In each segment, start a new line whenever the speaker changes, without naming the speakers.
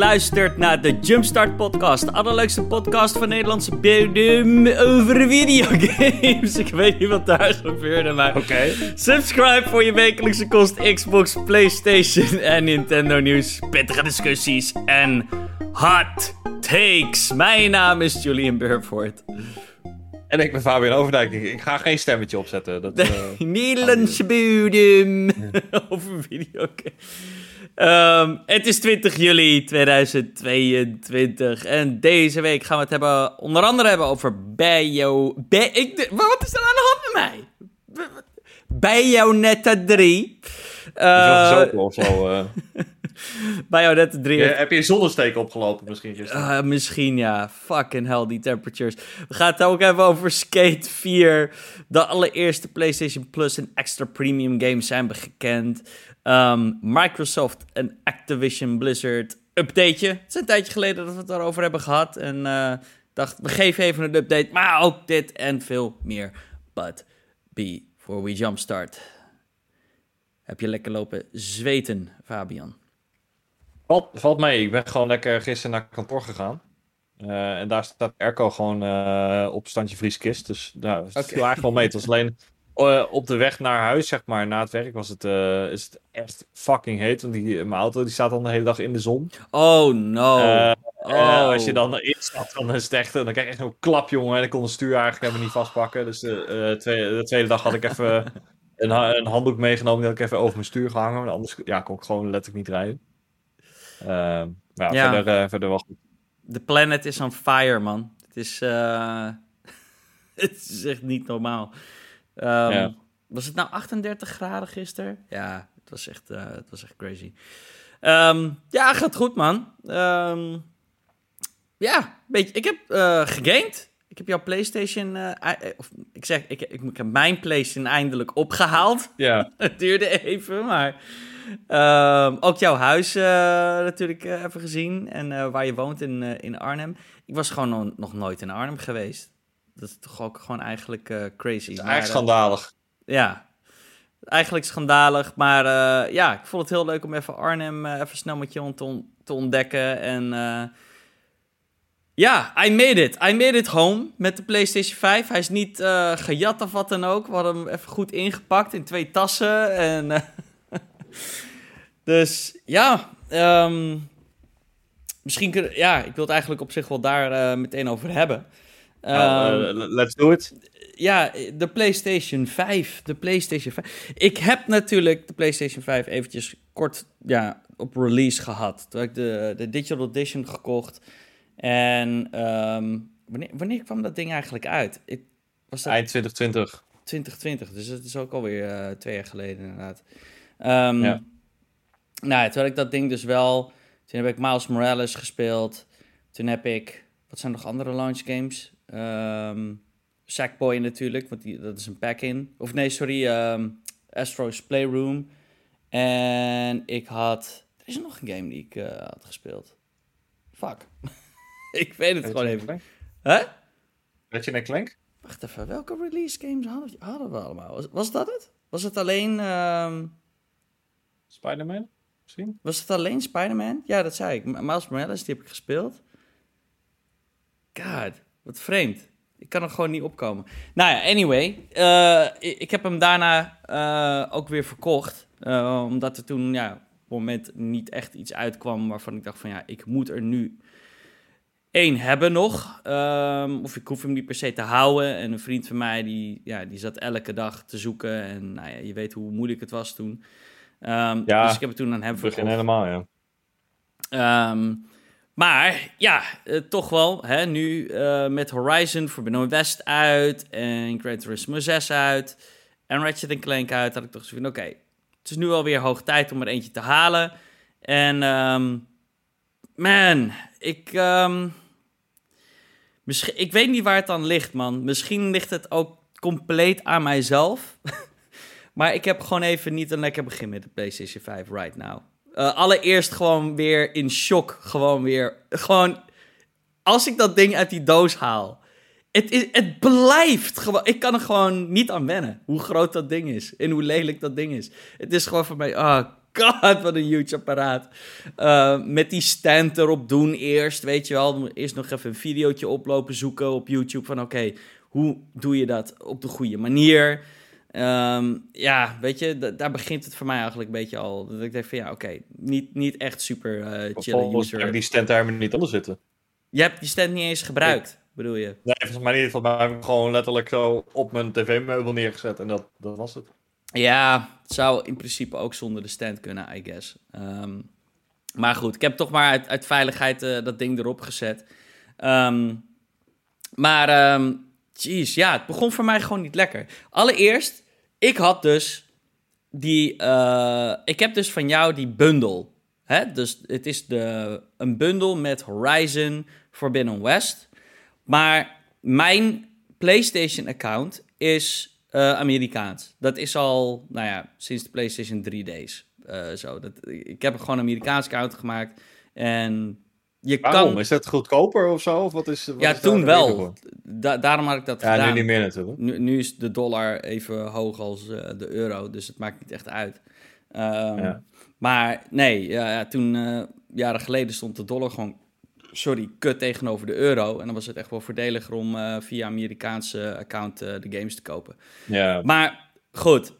luistert naar de Jumpstart Podcast. De allerleukste podcast van Nederlandse bodem over videogames. Ik weet niet wat daar gebeurde, maar...
Oké.
Subscribe voor je wekelijkse kost Xbox, Playstation en Nintendo nieuws. Pittige discussies en hot takes. Mijn naam is Julian Burford.
En ik ben Fabian Overdijk. Ik, ga geen stemmetje opzetten. Dat, eh,
Nederlandse bodem over videogames. Ehm, het is 20 juli 2022 en deze week gaan we het hebben, onder andere hebben over Bio... Bij, ik, wat is er aan de hand met mij? Bayonetta 3.
is wel gezopen of zo. eh.
Bayonetta 3
Ja,
heeft
heb je een zonnesteek opgelopen misschien gisteren?
Ah, misschien ja. Fucking hell, die temperatures. We gaan het ook hebben over Skate 4. De allereerste PlayStation Plus en extra premium games zijn bekend. Ehm, Microsoft en Activision Blizzard updateje. Het is een tijdje geleden dat we het daarover hebben gehad. En eh dacht, we geven even een update. Maar ook dit en veel meer. But before we jumpstart. Heb je lekker lopen zweten, Fabian?
Valt, valt mee. Ik ben gewoon lekker gisteren naar kantoor gegaan. Eh, en daar staat Erco gewoon eh, op standje vrieskist. Dus nou, het viel eigenlijk wel mee. Het was alleen eh, op de weg naar huis, zeg maar, na het werk, was het, eh, is het echt fucking heet. Want die, mijn auto die staat dan de hele dag in de zon.
Oh no.
Eh,
oh.
Als je dan erin stapt, dan is het echt, dan krijg je echt een klap, jongen. En ik kon het stuur eigenlijk helemaal niet vastpakken. Dus de, eh, tweede, de tweede dag had ik even een, een handdoek meegenomen. Die had ik even over mijn stuur gehangen. Want anders ja, kon ik gewoon letterlijk niet rijden. Ehm, maar ja,
Ja.
Verder, eh, verder wel goed.
De planet is on fire, man. Het is, eh, het is echt niet normaal. Ehm,
Ja.
Was het nou 38 graden gisteren? Ja, het was echt, eh, het was echt crazy. Ehm, ja, gaat goed, man. Ehm, ja, weet je, ik heb eh gegamed. Ik heb jouw PlayStation, eh, of ik zeg, ik, ik, ik heb mijn PlayStation eindelijk opgehaald.
Ja,
Het duurde even, maar. ook jouw huis natuurlijk even gezien. En waar je woont in, in Arnhem. Ik was gewoon nog nooit in Arnhem geweest. Dat is toch ook gewoon eigenlijk eh, crazy.
het is
Maar,
eigenlijk
eh,
schandalig.
ja, eigenlijk schandalig. Maar eh, ja, ik vond het heel leuk om even Arnhem eh, even snel met je te, on- te ontdekken. En eh, ja, I made it. I made it home met de PlayStation 5. Hij is niet eh, gejat of wat dan ook. We hadden hem even goed ingepakt in twee tassen. En, eh, dus ja, ehm, misschien kun, ja, ik wil het eigenlijk op zich wel daar eh, meteen over hebben.
Nou,
Ehm,
eh, let's do it.
ja, de PlayStation 5. De PlayStation 5. Ik heb natuurlijk de PlayStation 5 eventjes kort ja, op release gehad. Toen heb ik de, de Digital Edition gekocht. En ehm, wanneer, wanneer kwam dat ding eigenlijk uit? Ik, was dat
Eind 2020.
2020, dus dat is ook alweer eh twee jaar geleden inderdaad. Ehm,
Ja.
Nou, toen had ik dat ding dus wel. Toen heb ik Miles Morales gespeeld. Toen heb ik, wat zijn nog andere launch games? Ehm Sackboy natuurlijk, want die, dat is een pack-in. Of nee, sorry, ehm, Astro's Playroom. En ik had, er is nog een game die ik eh, had gespeeld. Fuck. ik weet het gewoon even. Hè?
Ratchet en Clank?
Wacht even, welke release games hadden, hadden we allemaal? Was, was dat het? Was het alleen, ehm,
Spider-Man? Misschien?
was het alleen Spider-Man? Ja, dat zei ik. Miles Morales, die heb ik gespeeld. God, wat vreemd. Ik kan er gewoon niet opkomen. Nou ja, anyway. eh, ik, heb hem daarna eh, ook weer verkocht. eh, omdat er toen ja, op het moment niet echt iets uitkwam waarvan ik dacht van ja, ik moet er nu één hebben nog. Ehm, of ik hoef hem niet per se te houden. En een vriend van mij die, ja, die zat elke dag te zoeken. En nou ja, je weet hoe moeilijk het was toen. Ehm,
Ja,
dus ik heb het toen aan hem
Het begin
verkocht.
helemaal, ja.
Ehm, maar ja, eh, toch wel. Hè, nu eh, met Horizon Forbidden West uit. En Gran Turismo 6 uit. En Ratchet Clank uit. Had ik toch zo van, oké. het is nu alweer hoog tijd om er eentje te halen. En ehm, man, ik... ehm, misschien, ik weet niet waar het aan ligt, man. Misschien ligt het ook compleet aan mijzelf. maar ik heb gewoon even niet een lekker begin met de PlayStation 5 right now. Eh, allereerst gewoon weer in shock. Gewoon weer. Gewoon. Als ik dat ding uit die doos haal. Het, is, het blijft gewoon. Ik kan er gewoon niet aan wennen. Hoe groot dat ding is. En hoe lelijk dat ding is. Het is gewoon voor mij. Ah, god, wat een huge apparaat. Uh, met die stand erop doen eerst, weet je wel. Eerst nog even een videootje oplopen zoeken op YouTube van oké, hoe doe je dat op de goede manier? Um, ja, weet je, daar begint het voor mij eigenlijk een beetje al. Dat ik denk van ja, oké, niet, niet echt super uh, chill user.
heb die stand daar niet onder zitten.
Je hebt die stand niet eens gebruikt, bedoel je?
Nee, volgens mij niet. Volgens mij heb ik gewoon letterlijk zo op mijn tv-meubel neergezet en dat, dat was het.
Ja, het zou in principe ook zonder de stand kunnen, I guess. Um, maar goed, ik heb toch maar uit, uit veiligheid uh, dat ding erop gezet. Um, maar, um, jeez, ja, het begon voor mij gewoon niet lekker. Allereerst, ik had dus die, uh, ik heb dus van jou die bundle. Hè? Dus het is de, een bundle met Horizon Forbidden West. Maar mijn PlayStation-account is uh, Amerikaans. Dat is al, nou ja, sinds de PlayStation 3 days. Uh, zo. Dat, ik heb gewoon een Amerikaans account gemaakt. En je
Waarom?
kan...
Is dat goedkoper of zo? Of wat is, wat
ja,
is
toen wel. Da daarom had ik dat
ja,
gedaan.
nu niet meer natuurlijk.
Nu, nu, is de dollar even hoog als uh, de euro, dus het maakt niet echt uit. Um, ja. Maar nee, ja, ja toen uh, jaren geleden stond de dollar gewoon, sorry, kut tegenover de euro. En dan was het echt wel voordeliger om uh, via Amerikaanse account de games te kopen.
Ja.
Maar goed,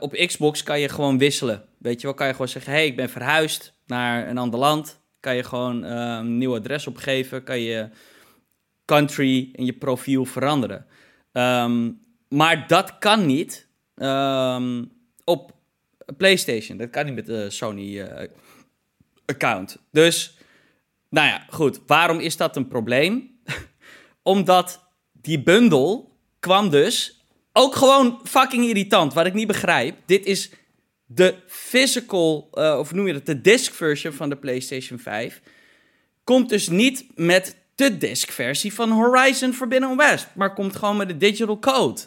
op Xbox kan je gewoon wisselen. Weet je wel, kan je gewoon zeggen, hey, ik ben verhuisd naar een ander land. Kan je gewoon een nieuw adres opgeven, kan je country en je profiel veranderen. Um, maar dat kan niet um, op PlayStation. Dat kan niet met de Sony-account. Uh, dus, nou ja, goed. Waarom is dat een probleem? Omdat die bundle kwam dus ook gewoon fucking irritant. Wat ik niet begrijp. Dit is de physical, uh, of noem je dat, de disc version van de PlayStation 5. Komt dus niet met de disk-versie van Horizon Forbidden West, maar komt gewoon met de digital code.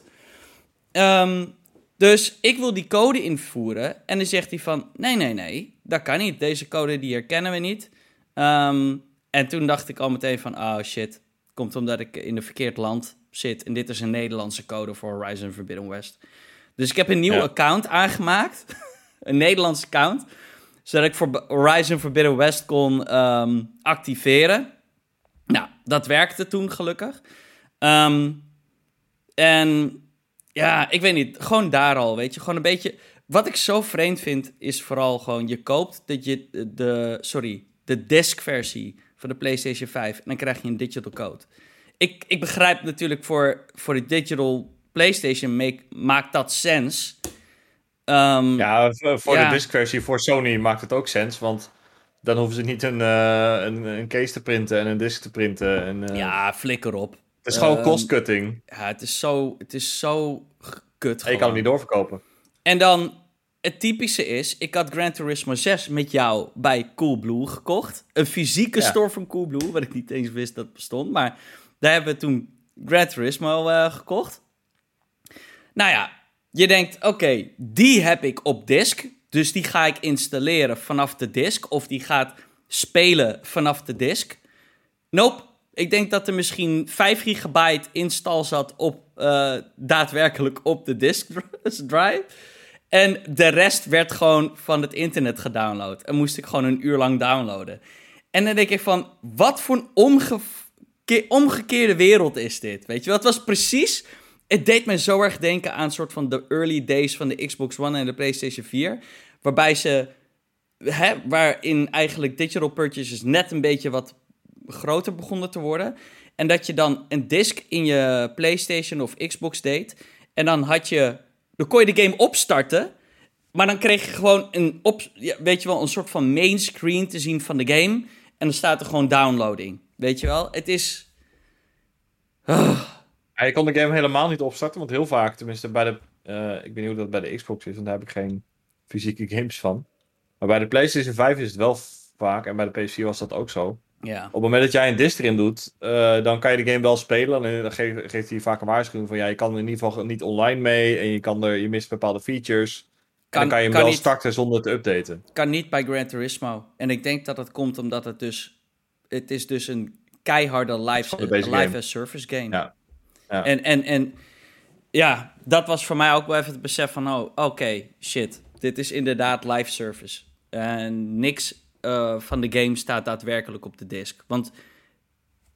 Um, dus ik wil die code invoeren en dan zegt hij van, nee, nee, nee, dat kan niet. Deze code die herkennen we niet. Um, en toen dacht ik al meteen van, oh shit, komt omdat ik in een verkeerd land zit en dit is een Nederlandse code voor Horizon Forbidden West. Dus ik heb een nieuw ja. account aangemaakt, een Nederlands account, zodat ik voor Horizon Forbidden West kon um, activeren. Nou, dat werkte toen gelukkig. Um, en ja, ik weet niet, gewoon daar al, weet je. Gewoon een beetje... Wat ik zo vreemd vind, is vooral gewoon... Je koopt dat je de... Sorry, de disc-versie van de PlayStation 5... en dan krijg je een digital code. Ik, ik begrijp natuurlijk voor, voor de digital PlayStation... Make, maakt dat sens. Um,
ja, voor ja. de disc-versie voor Sony maakt het ook sens, want dan hoeven ze niet een, uh, een, een, case te printen en een disc te printen. En, uh,
ja, flikker op.
Het is gewoon um, cost-cutting.
Ja, het is zo, het is zo kut.
Je kan het niet doorverkopen.
En dan, het typische is, ik had Gran Turismo 6 met jou bij Coolblue gekocht. Een fysieke ja. store van Coolblue, wat ik niet eens wist dat bestond. Maar daar hebben we toen Gran Turismo uh, gekocht. Nou ja, je denkt, oké, die heb ik op disk. Dus die ga ik installeren vanaf de disk. Of die gaat spelen vanaf de disk. Nope. Ik denk dat er misschien 5 gigabyte install zat op, uh, daadwerkelijk op de disk drive. En de rest werd gewoon van het internet gedownload. En moest ik gewoon een uur lang downloaden. En dan denk ik van, wat voor een omge omgekeerde wereld is dit? Weet je het was precies... Het deed me zo erg denken aan soort van de early days van de Xbox One en de PlayStation 4. Waarbij ze, hè, waarin eigenlijk digital purchases net een beetje wat groter begonnen te worden. En dat je dan een disc in je PlayStation of Xbox deed. En dan had je, dan kon je de game opstarten. Maar dan kreeg je gewoon een, op, weet je wel, een soort van main screen te zien van de game. En dan staat er gewoon downloading. Weet je wel, het is.
Uh. Je kon de game helemaal niet opstarten, want heel vaak, tenminste bij de. Uh, ik weet niet hoe dat bij de Xbox is, want daar heb ik geen fysieke games van. Maar bij de PlayStation 5 is het wel vaak, en bij de PS4 was dat ook zo.
Ja.
Op het moment dat jij een disc erin doet, uh, dan kan je de game wel spelen. En dan geeft, geeft hij vaak een waarschuwing van ja, je kan er in ieder geval niet online mee. En je, kan er, je mist bepaalde features. Kan, dan kan je hem kan wel niet, starten zonder te updaten.
Kan niet bij Gran Turismo. En ik denk dat dat komt omdat het dus... Het is dus een keiharde live, live as service game.
Ja.
En, en, en ja, dat was voor mij ook wel even het besef van... Oh, oké, shit. Dit is inderdaad live service. En niks uh, van de game staat daadwerkelijk op de disk. Want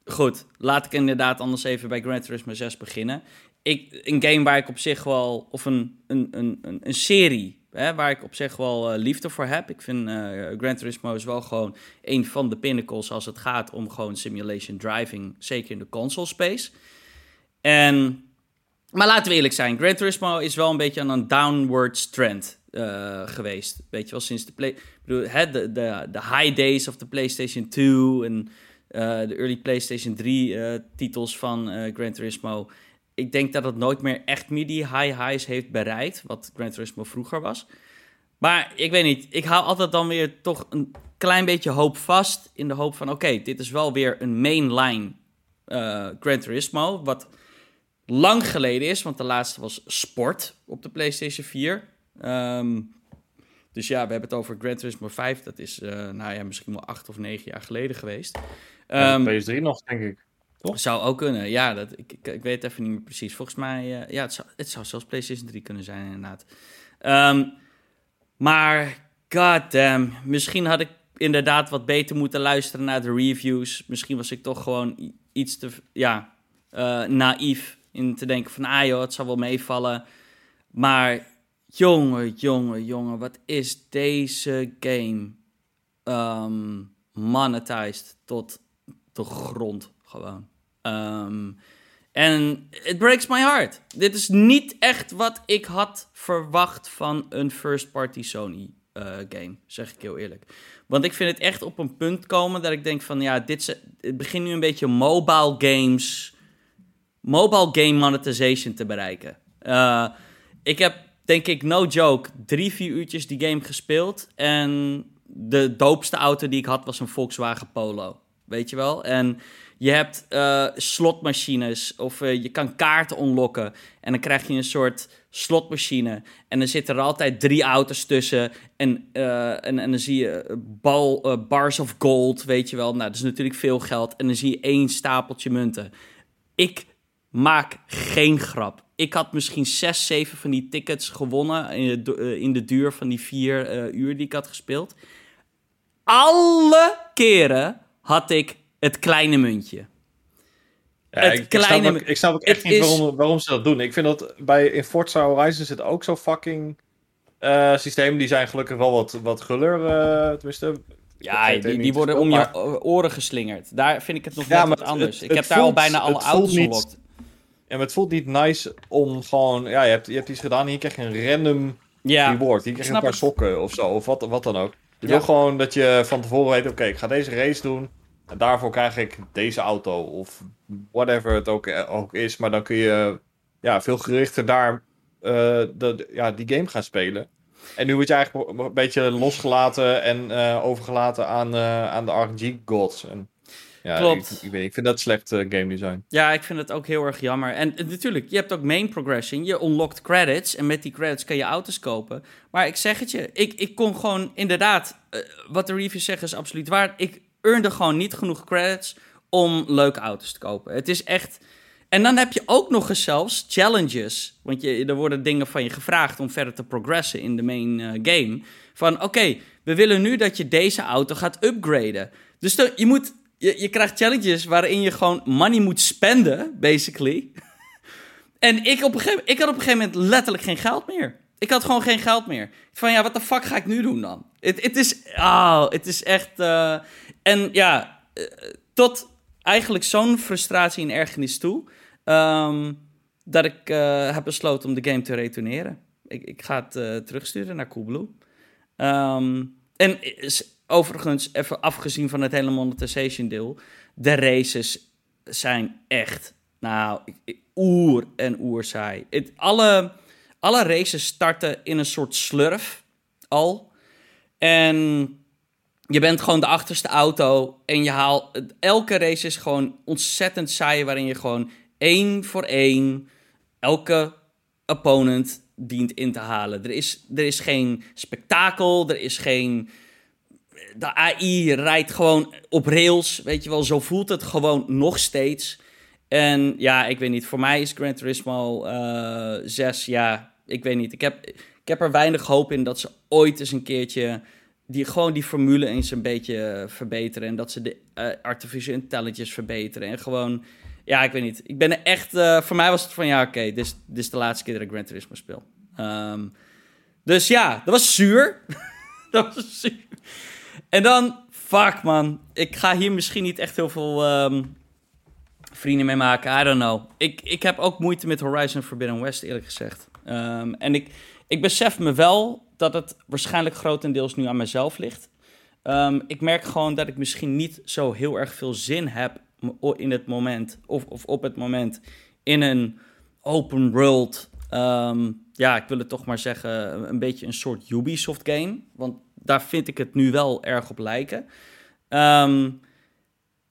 goed, laat ik inderdaad anders even bij Gran Turismo 6 beginnen. Ik, een game waar ik op zich wel, of een, een, een, een, serie hè, waar ik op zich wel uh, liefde voor heb. Ik vind uh, Gran Turismo is wel gewoon een van de pinnacles als het gaat om gewoon simulation driving, zeker in de console space. En, maar laten we eerlijk zijn, Gran Turismo is wel een beetje aan een downward trend uh, geweest. Weet je wel, sinds de, bedoel, hè, de, de, de high days of de PlayStation 2 en de early PlayStation 3 titels van Gran Turismo ik denk dat het nooit meer echt meer die high highs heeft bereikt, wat Gran Turismo vroeger was. Maar ik weet niet, ik hou altijd dan weer toch een klein beetje hoop vast in de hoop van, oké, dit is wel weer een mainline uh, Gran Turismo, wat lang geleden is, want de laatste was Sport op de PlayStation 4. Ehm, dus ja, we hebben het over Gran Turismo 5, dat is, uh, nou ja, misschien wel acht of negen jaar geleden geweest.
Um, PS3 nog, denk ik.
Toch? Zou ook kunnen, ja. Dat, ik, ik, ik weet even niet meer precies. Volgens mij, uh, ja, het zou, het zou zelfs PlayStation 3 kunnen zijn, inderdaad. Um, maar, goddamn, misschien had ik inderdaad wat beter moeten luisteren naar de reviews. Misschien was ik toch gewoon iets te, ja, uh, naïef in te denken van, ah joh, het zal wel meevallen. Maar, jongen, jongen, jongen, wat is deze game um, monetized tot de grond gewoon. Um, en it breaks my heart. Dit is niet echt wat ik had verwacht van een first-party Sony uh, game, zeg ik heel eerlijk. Want ik vind het echt op een punt komen dat ik denk van ja, dit het begint nu een beetje mobile games, mobile game monetization te bereiken. Uh, ik heb denk ik, no joke, drie, vier uurtjes die game gespeeld. En de doopste auto die ik had was een Volkswagen Polo. Weet je wel? En je hebt uh, slotmachines of uh, je kan kaarten onlokken. En dan krijg je een soort slotmachine. En dan zitten er altijd drie auto's tussen. En, en, en dan zie je bal, bars of gold, weet je wel. Nou, dat is natuurlijk veel geld. En dan zie je één stapeltje munten. Ik maak geen grap. Ik had misschien zes, zeven van die tickets gewonnen in de, in de duur van die vier uur die ik had gespeeld. Alle keren had ik het kleine muntje.
Ja, het ik, kleine... snap ook, ik snap ook echt niet waarom, waarom ze dat doen. Ik vind dat bij in Forza Horizon zit ook zo fucking uh, systemen. Die zijn gelukkig wel wat, wat guller, uh, tenminste...
Ja, die, die worden om je oren geslingerd. Daar vind ik het nog ja, net wat anders. ik heb daar al bijna alle auto's gelokt.
Maar het voelt niet nice om gewoon... Ja, je hebt, je hebt iets gedaan hier krijg je een random ja, reward. Je een paar sokken of zo, of wat, wat dan ook. Je wil gewoon dat je van tevoren weet... Oké, ik ga deze race doen en daarvoor krijg ik deze auto of whatever het ook, eh, ook is. Maar dan kun je ja, veel gerichter daar uh, de, ja, die game gaan spelen. En nu word je eigenlijk een beetje losgelaten en uh, overgelaten aan, uh, aan de RNG-gods. Ja, Klopt. Ik, ik, weet, ik vind dat slecht uh, game design.
Ja, ik vind het ook heel erg jammer. En natuurlijk, je hebt ook main progression. Je unlockt credits. En met die credits kan je auto's kopen. Maar ik zeg het je, ik, ik kon gewoon inderdaad... wat de reviews zeggen is absoluut waar. Ik earnde gewoon niet genoeg credits om leuke auto's te kopen. Het is echt... En dan heb je ook nog eens zelfs challenges. Want je, er worden dingen van je gevraagd om verder te progressen in de main uh, game. Van oké, we willen nu dat je deze auto gaat upgraden. Dus je, moet, je, je krijgt challenges waarin je gewoon money moet spenden, basically. en ik, op een gegeven, ik had op een gegeven moment letterlijk geen geld meer. Ik had gewoon geen geld meer. Van ja, wat de fuck ga ik nu doen dan? Het is, oh, het is echt. Uh, en ja, uh, tot eigenlijk zo'n frustratie en ergernis toe. Um, dat ik uh, heb besloten om de game te retourneren. Ik, ik ga het terugsturen naar Coolblue. Um, en overigens, even afgezien van het hele monetization deel. De races zijn echt, nou, oer en oer saai. Alle alle races starten in een soort slurf al. En je bent gewoon de achterste auto en je haalt... Elke race is gewoon ontzettend saai, waarin je gewoon één voor één elke opponent dient in te halen. Er is, er is geen spektakel, er is geen... De AI rijdt gewoon op rails, weet je wel. Zo voelt het gewoon nog steeds. En ja, ik weet niet, voor mij is Gran Turismo uh, eh, 6, ja, ik weet niet. Ik heb, ik heb er weinig hoop in dat ze ooit eens een keertje die, gewoon die formule eens een beetje verbeteren. En dat ze de uh, artificial intelligence verbeteren. En gewoon, ja, ik weet niet. Ik ben er echt, uh, voor mij was het van, ja, oké, dit, is, de laatste keer dat ik Gran Turismo speel. Um, dus ja, dat was zuur. dat was zuur. En dan, fuck man, ik ga hier misschien niet echt heel veel um, vrienden mee maken. I don't know. Ik, ik heb ook moeite met Horizon Forbidden West, eerlijk gezegd. Um, en ik, ik besef me wel dat het waarschijnlijk grotendeels nu aan mezelf ligt. Um, ik merk gewoon dat ik misschien niet zo heel erg veel zin heb in het moment, of, of op het moment, in een open world. Ja, ik wil het toch maar zeggen, een beetje een soort Ubisoft game. Want daar vind ik het nu wel erg op lijken. Um,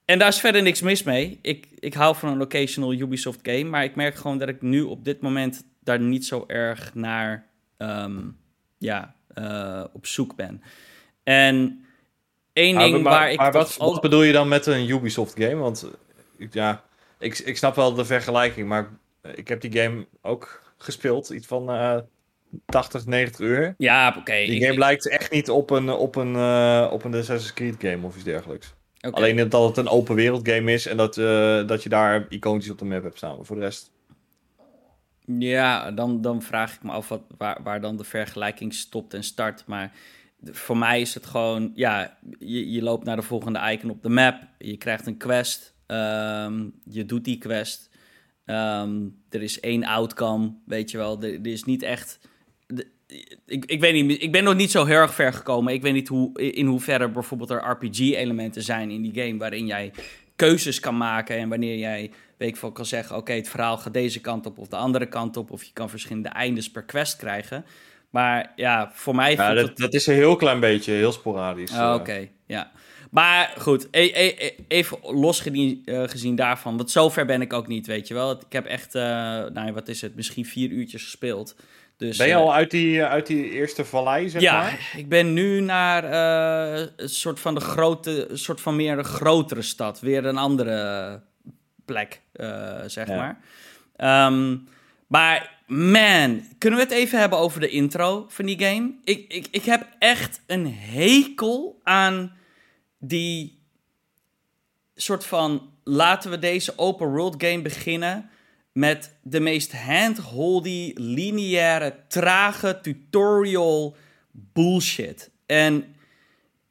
en daar is verder niks mis mee. Ik, ik hou van een locational Ubisoft game. Maar ik merk gewoon dat ik nu op dit moment daar niet zo erg naar um, ja, uh, op zoek ben. En één ding
maar,
waar ik.
Maar wat, wat, bedoel je dan met een Ubisoft game? Want ja, ik, ik snap wel de vergelijking, maar ik heb die game ook gespeeld. Iets van uh, 80, 90 uur.
Ja, oké. Okay.
Die game ik, lijkt echt niet op een, op een, uh, op een Assassin's Creed game of iets dergelijks. Okay. Alleen dat het een open wereld game is en dat, uh, dat je daar icoontjes op de map hebt staan. Maar voor de rest.
Ja, dan, dan vraag ik me af wat, waar, waar dan de vergelijking stopt en start. Maar voor mij is het gewoon, ja, je, je loopt naar de volgende icon op de map. Je krijgt een quest. Um, je doet die quest. Um, er is één outcome, weet je wel. Er, er is niet echt. Ik, ik weet niet, ik ben nog niet zo heel erg ver gekomen. Ik weet niet hoe, in hoeverre bijvoorbeeld er RPG-elementen zijn in die game. waarin jij keuzes kan maken. En wanneer jij, weet ik veel, kan zeggen: oké, okay, het verhaal gaat deze kant op of de andere kant op. Of je kan verschillende eindes per quest krijgen. Maar ja, voor mij.
Ja, dat,
het...
dat is een heel klein beetje, heel sporadisch.
Oh, Oké, okay. ja. Maar goed, e e even los uh, gezien daarvan. Want zover ben ik ook niet, weet je wel. Ik heb echt, uh, nou wat is het, misschien vier uurtjes gespeeld. Dus,
ben je al uit die, uit die eerste vallei, zeg
ja,
maar?
ik ben nu naar uh, een soort van de grote, soort van meer een grotere stad. Weer een andere plek, zeg ja. maar. Um, maar man, kunnen we het even hebben over de intro van die game? Ik, ik, ik heb echt een hekel aan die soort van laten we deze open world game beginnen met de meest handholdy, lineaire, trage tutorial bullshit. En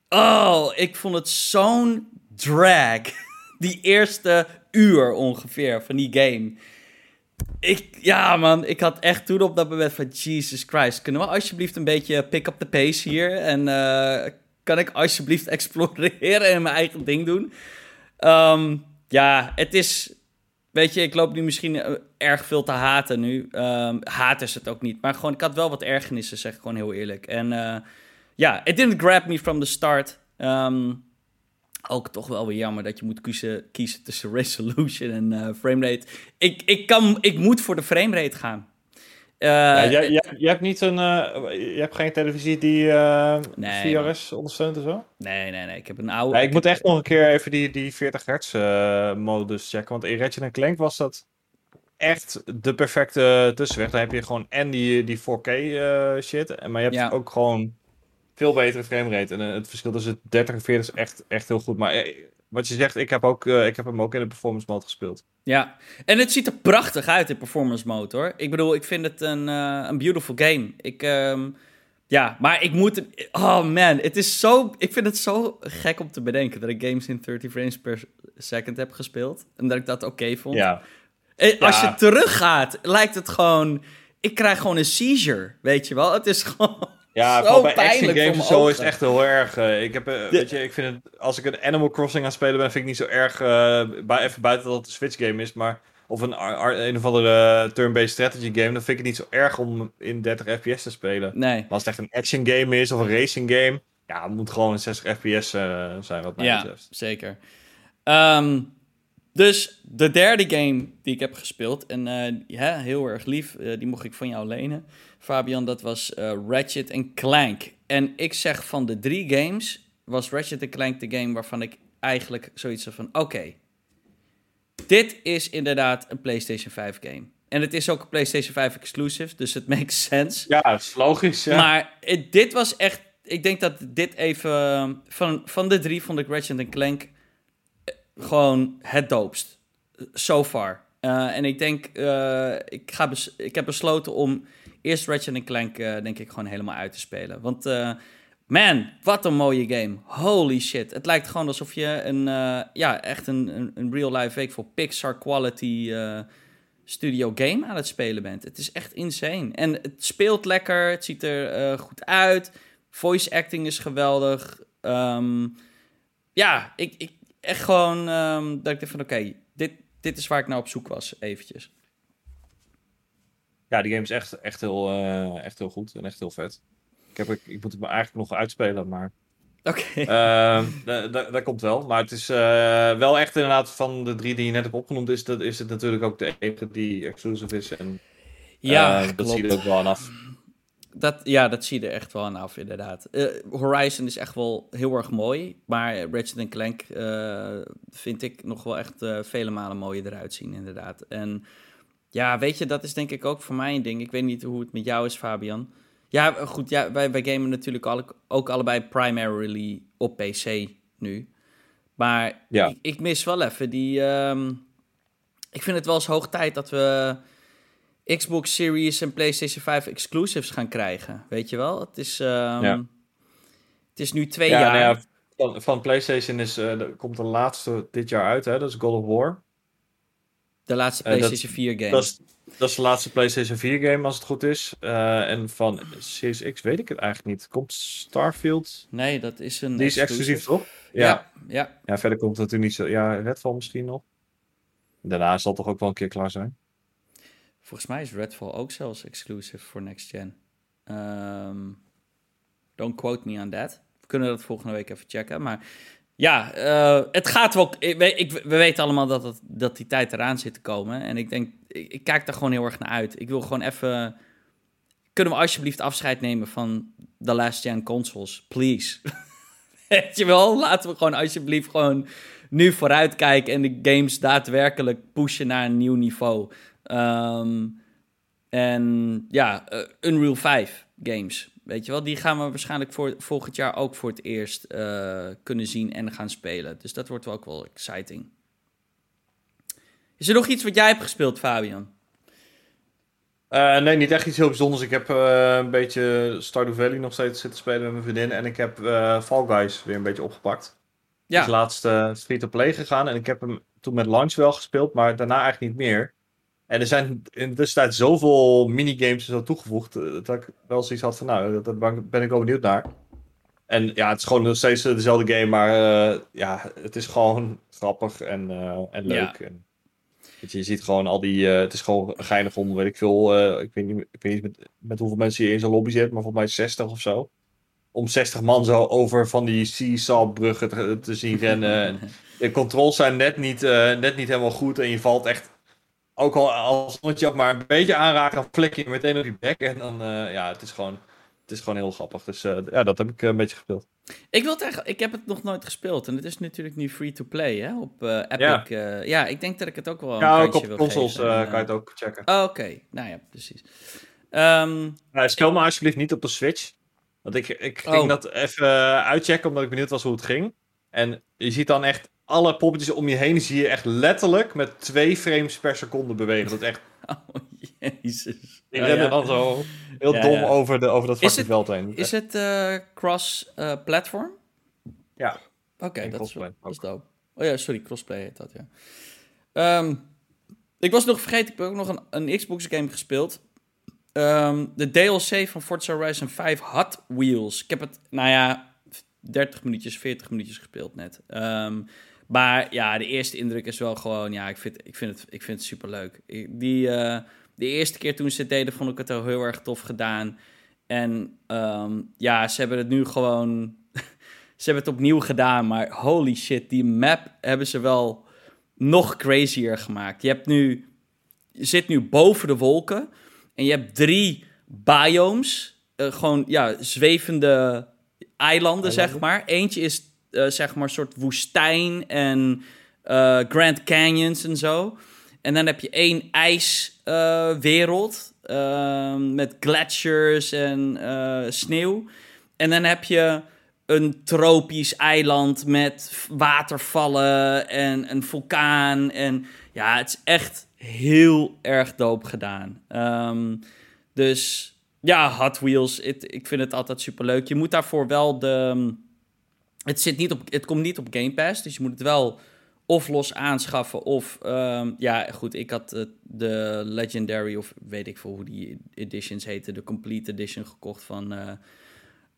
oh, ik vond het zo'n drag. Die eerste uur ongeveer van die game. Ik, ja man, ik had echt toen op dat moment van Jesus Christ. Kunnen we alsjeblieft een beetje pick up the pace hier? En uh, kan ik alsjeblieft exploreren en mijn eigen ding doen? Um, ja, het is... Weet je, ik loop nu misschien erg veel te haten nu. Um, haat is het ook niet. Maar gewoon, ik had wel wat ergernissen, zeg ik gewoon heel eerlijk. En uh, ja, it didn't grab me from the start. Um, ook toch wel weer jammer dat je moet kiezen, kiezen tussen resolution en uh, framerate. Ik, ik, kan, ik moet voor de framerate gaan.
Uh, ja, je, je, hebt niet een, uh, je hebt geen televisie die uh, nee, VRS ondersteunt en zo?
Nee, nee, nee. Ik heb een oude.
Ja, ik, ik moet echt nog een keer even die, die 40 hertz modus checken. Want in Ratchet Clank was dat echt de perfecte tussenweg. Dan heb je gewoon en die, die 4K shit. Maar je hebt ja. ook gewoon veel betere framerate. En het verschil tussen 30 en 40 is echt, echt heel goed. Maar wat je zegt, ik heb, ook, uh, ik heb hem ook in de performance mode gespeeld.
Ja, en het ziet er prachtig uit in performance mode hoor. Ik bedoel, ik vind het een, uh, een beautiful game. Ik, um, ja, maar ik moet... Oh man, het is zo... Ik vind het zo gek om te bedenken dat ik games in 30 frames per second heb gespeeld. En dat ik dat oké okay vond.
Ja.
En als ja. je teruggaat, lijkt het gewoon... Ik krijg gewoon een seizure, weet je wel. Het is gewoon...
Ja,
zo
bij action games zo is het echt heel erg. Uh, ik, heb, uh, de... weet je, ik vind het, als ik een Animal Crossing aan het spelen ben, vind ik niet zo erg. Uh, bij, even buiten dat het een Switch game is, maar. Of een, een of andere turn-based strategy game, dan vind ik het niet zo erg om in 30 FPS te spelen.
Nee.
Maar als het echt een action game is of een racing game, ja, het moet gewoon een 60 FPS zijn, wat mij
ja,
betreft.
Zeker. Um, dus de derde game die ik heb gespeeld, en ja, heel erg lief, die mocht ik van jou lenen. Fabian, dat was uh, Ratchet Clank. En ik zeg van de drie games was Ratchet Clank de game waarvan ik eigenlijk zoiets van... Oké, okay, dit is inderdaad een PlayStation 5 game. en het is ook een PlayStation 5 exclusive, dus het makes sense.
Ja, dat is logisch. Ja.
Maar het- dit was echt. Ik denk dat dit even. Van, van de drie vond ik Ratchet Clank eh, gewoon het doopst. So far. Eh, en ik denk. eh, ik, ga ik heb besloten om eerst Ratchet Clank. eh, denk ik gewoon helemaal uit te spelen. Want. man, wat een mooie game. Holy shit. Het lijkt gewoon alsof je een. ja, echt een, een, een real life week voor Pixar quality. studio game aan het spelen bent. Het is echt insane. En het speelt lekker, het ziet er goed uit. Voice acting is geweldig. Ehm, ja, ik, ik echt gewoon ehm, dat ik dacht van oké, dit, dit is waar ik nou op zoek was, eventjes.
Ja, die game is echt, echt, heel, eh, echt heel goed en echt heel vet. Ik, heb, ik, ik moet het me eigenlijk nog uitspelen, maar
Oké.
Ehm, da- da- dat komt wel. Maar het is eh, wel echt inderdaad van de drie die je net hebt opgenoemd, is, dat, is het natuurlijk ook de enige die exclusive is. En
ja,
eh, dat zie je er ook wel aan af.
Dat, ja, dat zie je er echt wel aan af, inderdaad. Eh, Horizon is echt wel heel erg mooi. Maar Ratchet Clank eh, vind ik nog wel echt eh, vele malen mooier eruit zien, inderdaad. En ja, weet je, dat is denk ik ook voor mij een ding. Ik weet niet hoe het met jou is, Fabian. Ja, goed, ja, wij, wij gamen natuurlijk alle, ook allebei primarily op PC nu. Maar
Ja.
ik, ik mis wel even die... ehm, ik vind het wel eens hoog tijd dat we Xbox Series en PlayStation 5 exclusives gaan krijgen. Weet je wel? Het is, ehm,
Ja.
het is nu twee
Ja,
jaar.
nou ja, van, van PlayStation is, eh, komt de laatste dit jaar uit, hè? dat is God of War.
De laatste
Eh, dat-
PlayStation 4 game.
Dat is, dat is de laatste PlayStation 4 game, als het goed is. Eh, en van Series X weet ik het eigenlijk niet. Komt Starfield?
Nee, dat is een
Die is exclusief, toch?
Ja.
Ja.
ja,
Ja, verder komt het natuurlijk niet zo. Ja, Redfall misschien nog. Daarna zal het toch ook wel een keer klaar zijn.
Volgens mij is Redfall ook zelfs exclusive voor next gen. Ehm, don't quote me on that. We kunnen dat volgende week even checken. Maar ja, eh, het gaat wel. Ik, we weten allemaal dat, dat die tijd eraan zit te komen. En ik denk, ik, ik kijk daar gewoon heel erg naar uit. Ik wil gewoon even. Kunnen we alsjeblieft afscheid nemen van de last gen consoles? Please. Weet je wel? Laten we gewoon alsjeblieft gewoon nu vooruitkijken en de games daadwerkelijk pushen naar een nieuw niveau. Ehm, en ja, eh, Unreal 5 games, weet je wel, die gaan we waarschijnlijk voor, volgend jaar ook voor het eerst eh, kunnen zien en gaan spelen. Dus dat wordt wel ook wel exciting. Is er nog iets wat jij hebt gespeeld, Fabian?
Eh, nee, niet echt iets heel bijzonders. Ik heb een beetje Stardew Valley nog steeds zitten spelen met mijn vriendin. En ik heb Fall Guys weer een beetje opgepakt.
Ja.
is laatst eh, free-to-play gegaan. En ik heb hem toen met launch wel gespeeld, maar daarna eigenlijk niet meer. En er zijn in de tussentijd zoveel minigames zo toegevoegd. eh, Dat ik wel zoiets had van, nou, dat, dat ben ik wel benieuwd naar. En ja, het is gewoon nog steeds eh, dezelfde game, maar eh, ja, het is gewoon grappig en, en leuk. En, weet je, je ziet gewoon al die, het is gewoon geinig om, weet ik veel, ik weet niet, ik weet niet met, met hoeveel mensen je in zo'n lobby zit, maar volgens mij 60 of zo. Om 60 man zo over van die seesaw-bruggen te, te zien rennen. En de controls zijn net niet, net niet helemaal goed en je valt echt, ook al als je maar een beetje aanraakt, dan flik je meteen op je bek. En dan, eh, ja, het is gewoon, het is gewoon heel grappig. Dus eh, ja, dat heb ik eh, een beetje gespeeld.
Ik wil eigenlijk, ik heb het nog nooit gespeeld en het is natuurlijk nu free to play, hè, op eh, Epic.
Ja.
Ja. ik denk dat ik het ook wel een
Ja, ook op
wil
consoles
En,
kan je het ook checken.
eh, Oké, nou ja, precies.
Uh, speel me alsjeblieft niet op de Switch. Want ik, ik ging
Oh.
dat even uitchecken, omdat ik benieuwd was hoe het ging. En je ziet dan echt alle poppetjes om je heen, zie je echt letterlijk met twee frames per seconde bewegen. Dat is echt,
oh, jezus.
die rennen dan zo heel
Ja,
dom
ja.
Over, de, over dat fucking veld heen.
Is het eh, cross-platform?
Ja.
Oké, dat, is, dat is dope. Oh ja, sorry, crossplay heet dat, ja. Ehm, ik was nog vergeten, ik heb ook nog een, een Xbox game gespeeld. Ehm, de DLC van Forza Horizon 5 Hot Wheels. Ik heb het, nou ja, 30 minuutjes, 40 minuutjes gespeeld net. Ehm, maar ja, de eerste indruk is wel gewoon, ja, ik vind, ik vind, het, ik vind het super leuk. Die, eh, de eerste keer toen ze het deden, vond ik het al heel erg tof gedaan. En ehm, ja, ze hebben het nu gewoon. ze hebben het opnieuw gedaan, maar holy shit, die map hebben ze wel nog crazier gemaakt. Je hebt nu. Je zit nu boven de wolken. En je hebt drie biomes. eh, gewoon, ja, zwevende eilanden, zeg maar. Eentje is, eh, zeg maar, soort woestijn en eh, Grand Canyons en zo. En dan heb je één ijswereld uh, met glaciers en sneeuw. En dan heb je een tropisch eiland met watervallen en een vulkaan. En ja, het is echt heel erg doop gedaan. Ehm, dus ja, Hot Wheels, ik vind het altijd super leuk. Je moet daarvoor wel de. Het, zit niet op, het komt niet op Game Pass, dus je moet het wel of los aanschaffen. Of ehm, ja, goed, ik had de Legendary, of weet ik veel hoe die editions heten, de Complete Edition gekocht van uh,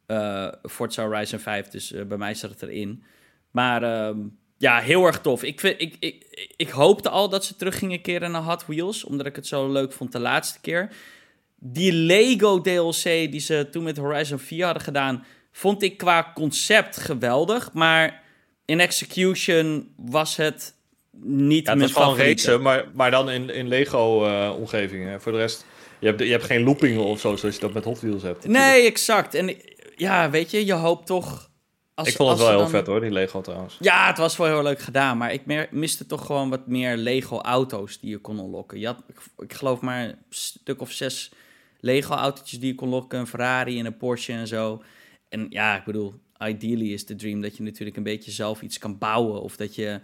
uh, Forza Horizon 5. Dus bij mij zat het erin. Maar ehm, ja, heel erg tof. Ik, vind, ik, ik, ik hoopte al dat ze terug gingen keren naar Hot Wheels, omdat ik het zo leuk vond de laatste keer. Die Lego DLC die ze toen met Horizon 4 hadden gedaan, vond ik qua concept geweldig. Maar in execution was het niet
ja, het was gewoon racen, maar, maar dan in, in Lego-omgevingen. Voor de rest, je hebt, je hebt geen looping of zo, zoals je dat met Hot Wheels hebt.
Nee, exact. En ja, weet je, je hoopt toch...
Als, ik vond het wel heel vet hoor, die Lego trouwens.
Ja, het was wel heel leuk gedaan, maar ik miste toch gewoon wat meer Lego-auto's die je kon unlocken. Je had, ik, ik geloof maar een stuk of zes Lego-autootjes die je kon lokken. Een Ferrari en een Porsche en zo. En ja, ik bedoel, ideally is de dream dat je natuurlijk een beetje zelf iets kan bouwen. Of dat je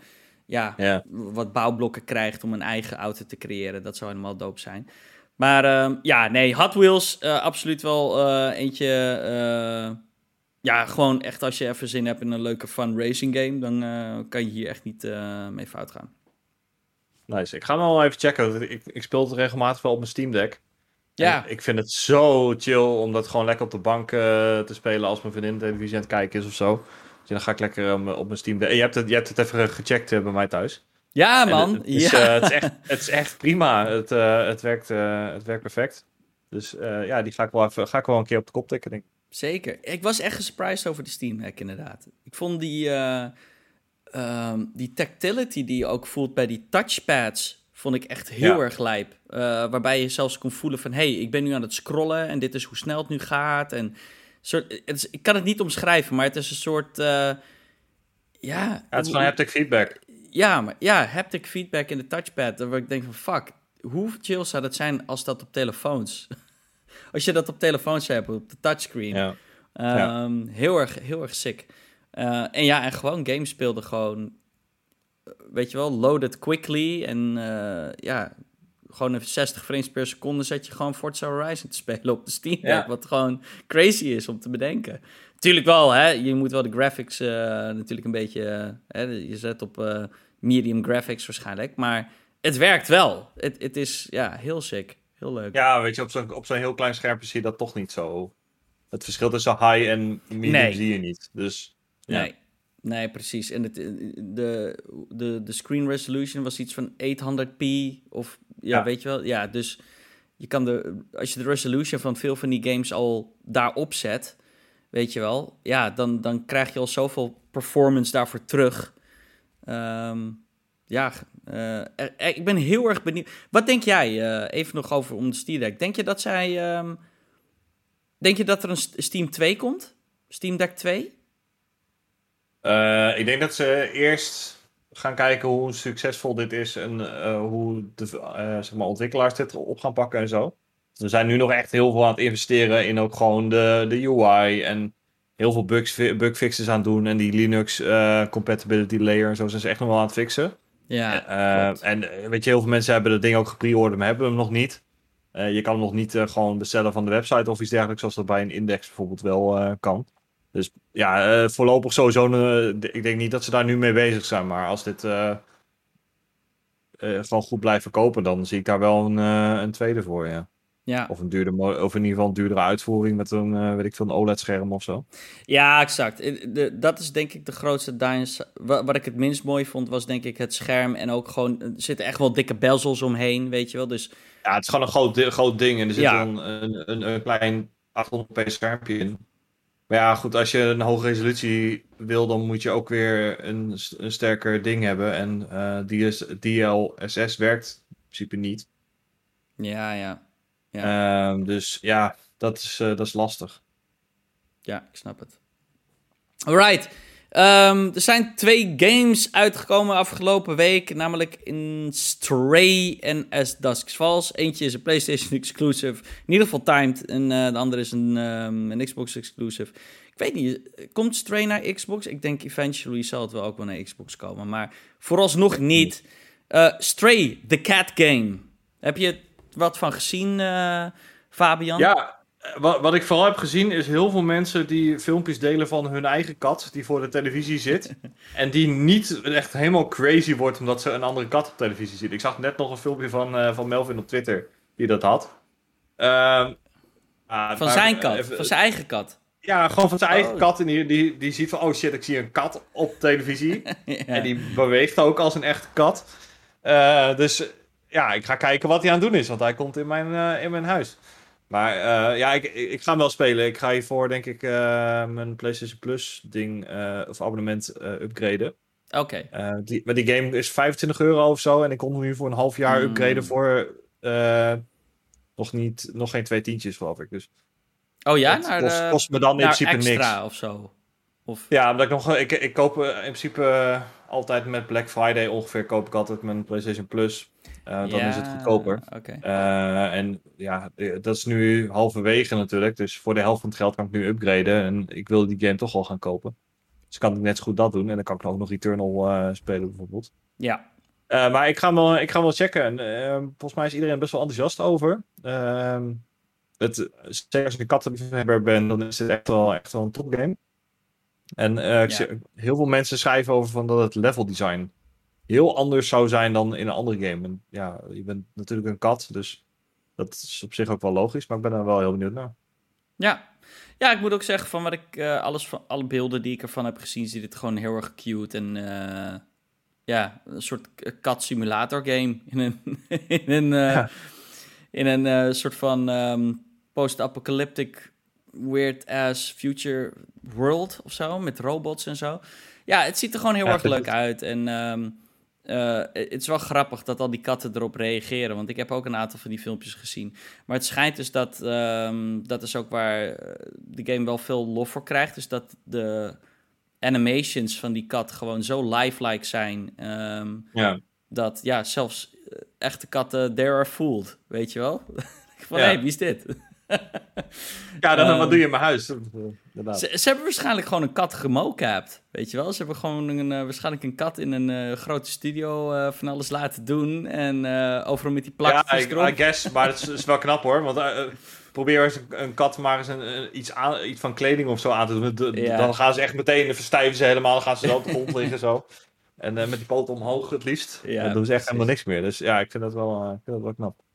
ja, wat bouwblokken krijgt om een eigen auto te creëren. Dat zou helemaal doop zijn. Maar uh, ja, nee, Hot Wheels, uh, absoluut wel uh, eentje. Uh, ja, gewoon echt als je even zin hebt in een leuke fun racing game, dan kan je hier echt niet mee fout gaan.
Nice. Ik ga hem wel even checken. Ik, ik speel het regelmatig wel op mijn Steam Deck. Ja. ik vind het zo chill om dat gewoon lekker op de bank uh, te spelen als mijn vriendin televisie aan het kijken is of zo. Dus dan ga ik lekker um, op mijn Steam. Je hebt het, je hebt het even gecheckt uh, bij mij thuis.
Ja, man.
Het, het, is,
ja.
Uh, het, is echt, het is echt prima. Het, het, werkt, het werkt perfect. Dus ja, die ga ik, wel even, ga ik wel een keer op de kop tikken, denk ik.
Zeker. Ik was echt surprised over de Steam Deck, inderdaad. Ik vond die, um, die tactility die je ook voelt bij die touchpads Vond ik echt heel erg lijp. Uh, waarbij je zelfs kon voelen van... hé, hey, ik ben nu aan het scrollen en dit is hoe snel het nu gaat. En soort, het is, ik kan het niet omschrijven, maar het is een soort... Uh, ja,
ja, het is gewoon haptic feedback.
Ja, maar, ja, haptic feedback in de touchpad. Waar ik denk van, fuck, hoe chill zou dat zijn als dat op telefoons... als je dat op telefoons hebt, op de touchscreen. Ja. Um, ja. Heel, erg, heel erg sick. Uh, en ja, en gewoon games speelde gewoon weet je wel, loaded quickly. En uh, ja, gewoon even 60 frames per seconde zet je gewoon Forza Horizon te spelen op de Steam Deck. Wat gewoon crazy is om te bedenken. Tuurlijk wel, hè. Je moet wel de graphics uh, natuurlijk een beetje... Uh, hè, je zet op medium graphics waarschijnlijk. Maar het werkt wel. Het, het is, ja, heel sick. Heel leuk.
Ja, weet je, op zo'n, op zo'n heel klein schermpje zie je dat toch niet zo... Het verschil tussen high en medium nee. zie je niet. Dus,
ja. Nee. Nee, precies. En het, de, de, de screen resolution was iets van 800p. Of ja, weet je wel. Ja, dus je kan de, als je de resolution van veel van die games al daarop zet, weet je wel, ja, dan, dan krijg je al zoveel performance daarvoor terug. Um, ja, uh, ik ben heel erg benieuwd. Wat denk jij, uh, even nog over om de Steam Deck. Denk je dat zij, um, denk je dat er een Steam 2 komt? Steam Deck 2?
Uh, ik denk dat ze eerst gaan kijken hoe succesvol dit is en uh, hoe de uh, zeg maar ontwikkelaars dit op gaan pakken en zo. We zijn nu nog echt heel veel aan het investeren in ook gewoon de, de UI en heel veel bugs, bugfixes aan het doen en die Linux compatibility layer en zo zijn ze echt nog wel aan het fixen.
Ja,
en weet je, heel veel mensen hebben dat ding ook gepreorderd, maar hebben hem nog niet. je kan hem nog niet gewoon bestellen van de website of iets dergelijks, zoals dat bij een index bijvoorbeeld wel kan. Dus ja, uh, voorlopig sowieso. Uh, ik denk niet dat ze daar nu mee bezig zijn. Maar als dit uh, gewoon goed blijft verkopen, dan zie ik daar wel een, een tweede voor. Ja.
Ja.
Of, een duurder, of in ieder geval een duurdere uitvoering met een, weet ik veel, een OLED-scherm of zo.
Ja, exact. De, dat is denk ik de grootste downside. Wat, wat ik het minst mooi vond, was denk ik het scherm. En ook gewoon, er zitten echt wel dikke bezels omheen, weet je wel. Dus...
Ja, het is gewoon een groot, groot ding. En er zit ja. dan een, een, een klein 800p schermpje in. Maar ja, goed, als je een hoge resolutie wil, dan moet je ook weer een, een sterker ding hebben. En uh, DS, DLSS werkt in principe niet.
Ja, ja. ja.
Uh, dus ja, dat is, uh, dat is lastig.
Ja, ik snap het. Alright. Ehm, er zijn twee games uitgekomen afgelopen week, namelijk in Stray en As Dusk Falls. Eentje is een PlayStation exclusive, in ieder geval timed, en uh, de andere is een, um, een Xbox exclusive. Ik weet niet, komt Stray naar Xbox? Ik denk eventually zal het wel ook wel naar Xbox komen, maar vooralsnog niet. Uh, Stray, the cat game. Heb je wat van gezien, uh, Fabian?
Ja, wat, wat ik vooral heb gezien is heel veel mensen die filmpjes delen van hun eigen kat die voor de televisie zit. en die niet echt helemaal crazy wordt omdat ze een andere kat op televisie ziet. Ik zag net nog een filmpje van, uh, van Melvin op Twitter die dat had. Uh,
van zijn kat, van zijn eigen kat.
Ja, gewoon van zijn eigen oh. kat. En die, die, die ziet van, oh shit, ik zie een kat op televisie. En die beweegt ook als een echte kat. Uh, dus ja, ik ga kijken wat hij aan het doen is, want hij komt in mijn, uh, in mijn huis. Maar uh, ja, ik, ik, ga hem wel spelen. Ik ga hiervoor denk ik uh, mijn PlayStation Plus ding uh, of abonnement upgraden.
Oké.
Okay. die, maar die game is 25 euro of zo. En ik kon hem nu voor een half jaar mm. upgraden voor nog, niet, nog geen twee tientjes, geloof ik. Dus
oh ja? Naar,
kost, kost, me dan in principe
extra
niks.
of zo? Of...
Ja, omdat ik nog. Ik, ik koop in principe altijd met Black Friday ongeveer koop ik altijd mijn PlayStation Plus. Uh, dan is het goedkoper.
Okay.
Uh, en ja, dat is nu halverwege natuurlijk. Dus voor de helft van het geld kan ik nu upgraden. En ik wil die game toch al gaan kopen. Dus kan ik net zo goed dat doen. En dan kan ik ook nog Eternal uh, spelen bijvoorbeeld.
Ja.
maar ik ga, hem wel, ik ga hem wel checken. En, volgens mij is iedereen best wel enthousiast over. Ehm, het, zeker als ik een kattenliefhebber ben, dan is het echt wel, echt wel een topgame. En ja. heel veel mensen schrijven over van dat het level design heel anders zou zijn dan in een andere game. En ja, je bent natuurlijk een kat, dus dat is op zich ook wel logisch, maar ik ben er wel heel benieuwd naar.
Ja, ja ik moet ook zeggen, van wat ik, uh, alles van, alle beelden die ik ervan heb gezien, ziet het gewoon heel erg cute en uh, ja, een soort kat simulator game in een, in een, uh, ja. in een soort van um, post-apocalyptic weird ass future world of zo, met robots en zo. Ja, het ziet er gewoon heel ja, erg leuk uit en um, uh, het is wel grappig dat al die katten erop reageren. Want ik heb ook een aantal van die filmpjes gezien. Maar het schijnt dus dat. Um, dat is ook waar eh, de game wel veel lof voor krijgt. Dus dat de animations van die kat gewoon zo lifelike zijn. Um,
ja.
Dat ja, zelfs eh, echte katten there are fooled. Weet je wel? Van ja. hey, wie is dit?
ja, dan um, wat doe je in mijn huis?
Ze, ze, hebben waarschijnlijk gewoon een kat gemocapt, weet je wel? Ze hebben gewoon een, uh, waarschijnlijk een kat in een uh, grote studio uh, van alles laten doen en overal met die plakjes
Ja, I, I, guess, maar het is, is, wel knap hoor, want probeer eens een, een, kat maar eens een, een, iets, aan, iets van kleding of zo aan te doen. Ja. Dan gaan ze echt meteen, verstijven ze helemaal, dan gaan ze zo op de grond liggen zo. En met die poten omhoog het liefst. Ja, dan doen ze echt helemaal niks meer. Dus ja, ik vind dat wel, ik vind dat wel knap.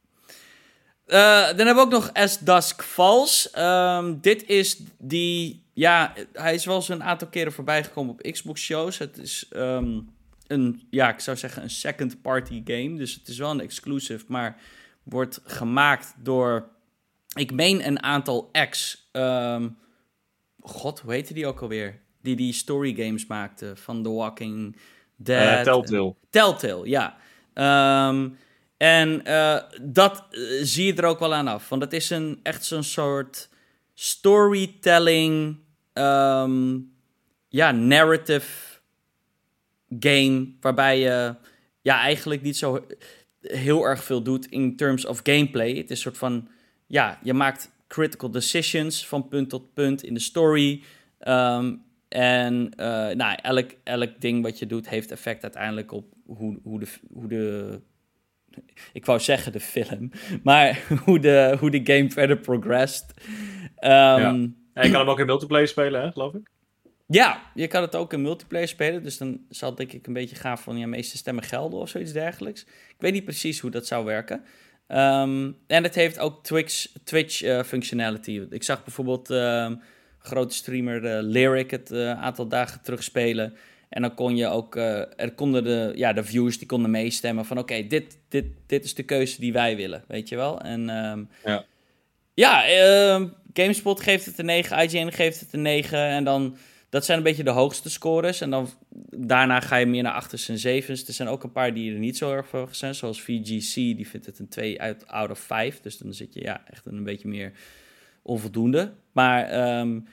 Uh, dan hebben we ook nog As Dusk Falls. Um, dit is die... Ja, hij is wel eens een aantal keren voorbij gekomen op Xbox-shows. Het is um, een, ja, ik zou zeggen een second-party game. Dus het is wel een exclusive, maar wordt gemaakt door... Ik meen een aantal ex... Um, God, hoe heette die ook alweer? Die die story games maakte van The Walking Dead.
Uh, Telltale.
Telltale, ja. Um, en uh, dat uh, zie je er ook wel aan af. Want het is een, echt zo'n soort storytelling, um, ja, narrative game. Waarbij je ja, eigenlijk niet zo heel erg veel doet in terms of gameplay. Het is een soort van, ja, je maakt critical decisions van punt tot punt in de story. Um, en uh, nou, elk, elk ding wat je doet heeft effect uiteindelijk op hoe, hoe, de, hoe de ik wou zeggen de film, maar hoe de, hoe de game verder progressed. Um, ja.
En je kan hem ook in multiplayer spelen, hè, geloof ik?
Ja, je kan het ook in multiplayer spelen. Dus dan zal denk ik een beetje gaan van ja, meeste stemmen gelden of zoiets dergelijks. Ik weet niet precies hoe dat zou werken. Um, en het heeft ook Twitch, Twitch uh, functionality. Ik zag bijvoorbeeld uh, grote streamer uh, Lyric het een uh, aantal dagen terug spelen. En dan kon je ook, uh, er konden de, ja, de viewers die konden meestemmen van oké, okay, dit, dit, dit is de keuze die wij willen, weet je wel. En um,
ja,
ja uh, GameSpot geeft het een 9, IGN geeft het een 9 en dan, dat zijn een beetje de hoogste scores. En dan daarna ga je meer naar 8's en 7's. Er zijn ook een paar die er niet zo erg voor zijn, zoals VGC, die vindt het een 2 uit out of 5. Dus dan zit je ja, echt een beetje meer onvoldoende. Maar um,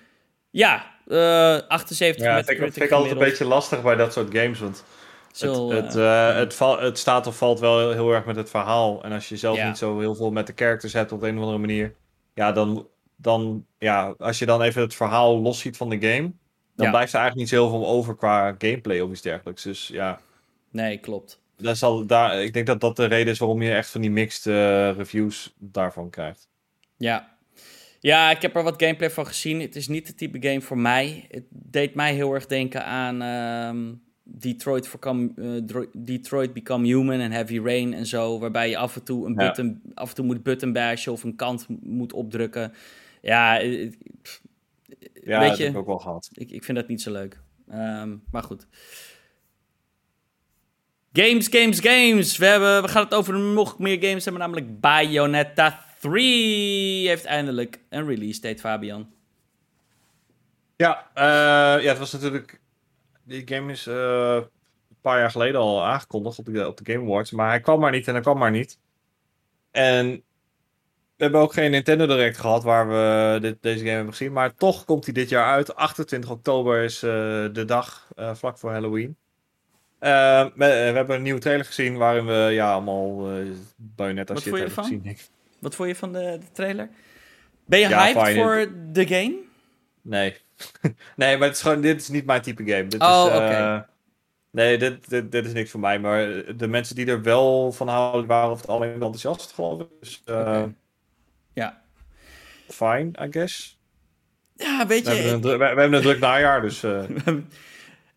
Ja, uh, 78
ja,
met
vind ik, vind ik altijd een beetje lastig bij dat soort games, want Zo, het, het, uh, het, het, staat of valt wel heel erg met het verhaal. En als je zelf niet zo heel veel met de characters hebt op een of andere manier, ja, dan, dan ja, als je dan even het verhaal los ziet van de game, dan ja. blijft er eigenlijk niet zo heel veel over qua gameplay of iets dergelijks. Dus ja.
Nee, klopt.
Dat zal, daar, ik denk dat dat de reden is waarom je echt van die mixed uh, reviews daarvan krijgt.
Ja. Ja, ik heb er wat gameplay van gezien. Het is niet het type game voor mij. Het deed mij heel erg denken aan uh, Detroit, Become, uh, Detroit Become Human en Heavy Rain en zo. Waarbij je af en toe, een button, ja. af en toe moet button bashen of een kant moet opdrukken. Ja, pff,
ja,
weet
dat heb ik ook wel gehad.
Ik, ik vind dat niet zo leuk. Um, maar goed. Games, games, games. We, hebben, we gaan het over nog meer games hebben, namelijk Bayonetta 3 heeft eindelijk een release date, Fabian.
Ja, uh, ja, het was natuurlijk... Die game is uh, een paar jaar geleden al aangekondigd op de, op de Game Awards, maar hij kwam maar niet en hij kwam maar niet. En we hebben ook geen Nintendo Direct gehad waar we dit, deze game hebben gezien. Maar toch komt hij dit jaar uit. 28 oktober is uh, de dag vlak voor Halloween. We, hebben een nieuwe trailer gezien waarin we ja, allemaal uh, Bayonetta
Wat
shit
vond je
hebben
ervan? Wat vond je van de, de trailer? Ben je
Ja,
hyped voor de game?
Nee. nee, maar het is gewoon, dit is niet mijn type game. Dit
Oh, oké.
eh, Nee, dit, dit, dit is niks voor mij. Maar de mensen die er wel van houden, waren of het alleen enthousiast, geloof ik. Dus uh,
Oké. Ja.
fine, I guess.
Ja, weet
We
je,
hebben, een,
ik,
we, we hebben een druk najaar, dus... eh,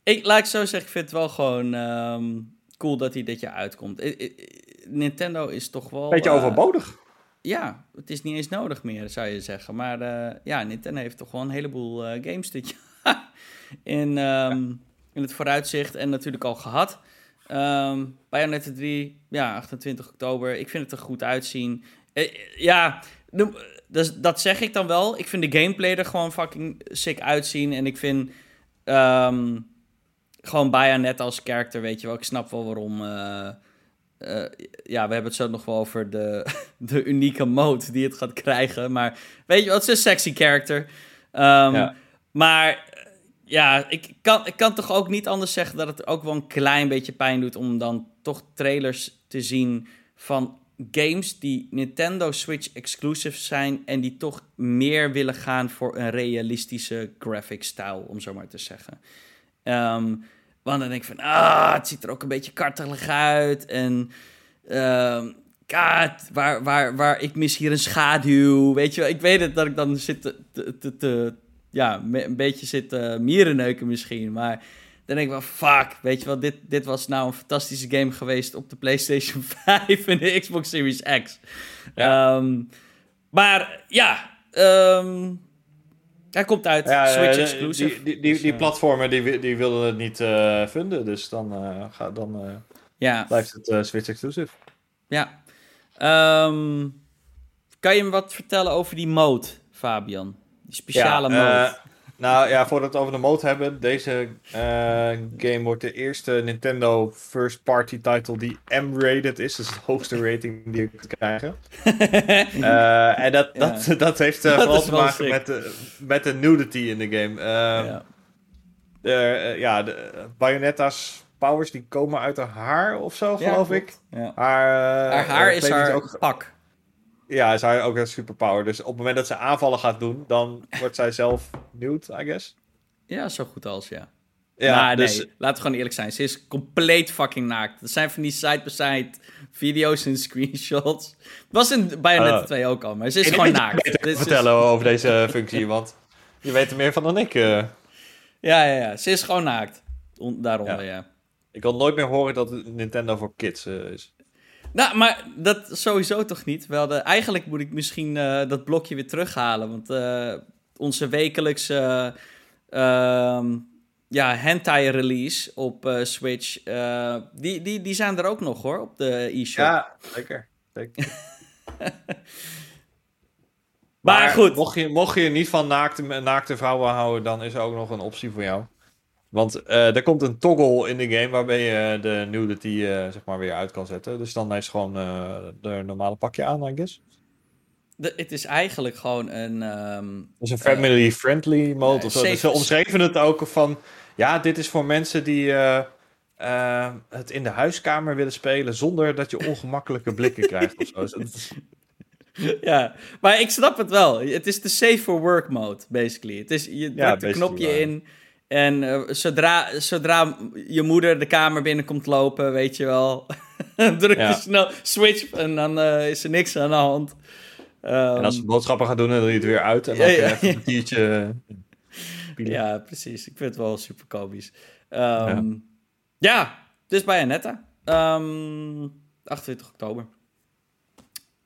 ik, laat ik zo zeggen, ik vind het wel gewoon ehm, cool dat hij dit jaar uitkomt. I- I- I- Nintendo is toch wel...
beetje
eh,
overbodig.
Ja, het is niet eens nodig meer, zou je zeggen. Maar eh, ja, Nintendo heeft toch wel een heleboel eh, games dit jaar in, ehm, in het vooruitzicht en natuurlijk al gehad. Ehm Bayonetta 3, ja, 28 oktober. Ik vind het er goed uitzien. Eh, ja, dus, dat zeg ik dan wel. Ik vind de gameplay er gewoon fucking sick uitzien. En ik vind ehm, gewoon Bayonetta als character, weet je wel. Ik snap wel waarom... eh, ja, we hebben het zo nog wel over de, de unieke mode die het gaat krijgen. Maar weet je wat, het is een sexy character. Ehm,
Ja.
Maar eh, ja, ik kan, ik kan toch ook niet anders zeggen dat het ook wel een klein beetje pijn doet om dan toch trailers te zien van games die Nintendo Switch exclusive zijn en die toch meer willen gaan voor een realistische graphic style, om zo maar te zeggen. Ehm, want dan denk ik van, ah, het ziet er ook een beetje kartelig uit. En, ehm God, waar, waar, waar, ik mis hier een schaduw. Weet je wel, ik weet het dat ik dan zit te, te, ja, een beetje zit te mierenneuken misschien. Maar dan denk ik wel, fuck, weet je wel, dit, dit was nou een fantastische game geweest op de PlayStation 5 en de Xbox Series X.
Ja.
Ehm, maar ja, ehm, hij komt uit,
Ja,
Switch
eh,
exclusive.
Die, die, die,
Dus,
die
eh,
platformen die, die wilden het niet eh, vinden, dus dan, eh, ga, dan eh,
ja,
blijft het eh, Switch exclusive.
ja. Ehm, kan je me wat vertellen over die mode, Fabian? Die speciale
Ja,
mode.
Nou ja, voordat we het over de mode hebben, deze eh, game wordt de eerste Nintendo first party title die M-rated is. Dus de hoogste rating die je kunt krijgen. Eh, en dat,
Ja.
dat, dat heeft eh,
Dat
vooral
is
te maken
sick.
met de, met de nudity in de game. Ehm,
ja.
de, ja, de Bayonetta's powers die komen uit haar haar of zo, geloof ik.
Ja.
Haar,
Haar haar is haar
ook,
pak.
Ja, is haar ook een superpower. Dus op het moment dat ze aanvallen gaat doen, dan wordt zij zelf nude, I guess.
Ja, zo goed als, ja.
Ja,
maar
dus,
nee, laten we gewoon eerlijk zijn. Ze is compleet fucking naakt. Er zijn van die side-by-side video's en screenshots. Het was in Bayonetta
Oh.
2 ook al, maar ze is gewoon naakt. is-
vertellen over deze functie, want je weet er meer van dan ik. eh.
Ja, ja, ja. Ze is gewoon naakt. On- daaronder, ja.
Ik wil nooit meer horen dat het Nintendo voor kids eh, is.
Nou, maar dat sowieso toch niet. Wel, de, eigenlijk moet ik misschien eh, dat blokje weer terughalen. Want eh, onze wekelijkse ehm, ja, hentai-release op eh, Switch... die, die, die zijn er ook nog, hoor, op de e-shop.
Ja, zeker. zeker.
Maar goed.
Mocht je, mocht je niet van naakte, naakte vrouwen houden, dan is er ook nog een optie voor jou. Want eh, er komt een toggle in de game waarbij je de nudity eh zeg maar weer uit kan zetten. Dus dan is gewoon eh de normale pakje aan, I guess.
de- het is eigenlijk gewoon een... ehm,
Dat is een family-friendly mode. of zo. Dus ze omschreven het ook van... Ja, dit is voor mensen die het in de huiskamer willen spelen... zonder dat je ongemakkelijke blikken krijgt of zo. Dus het
ja, maar ik snap het wel. Het is de safe for work mode, basically. Het is, je drukt een knopje
waar.
in en eh, zodra, zodra je moeder de kamer binnenkomt lopen, weet je wel, druk je
Ja.
snel switch en dan eh, is er niks aan de hand. Ehm,
en als ze boodschappen gaan doen, dan doe je het weer uit. En dan
Ja,
even een kwartiertje... pielen.
ja, precies. Ik vind het wel super komisch. Ehm, ja. dus Bayonetta. Ehm 28 oktober.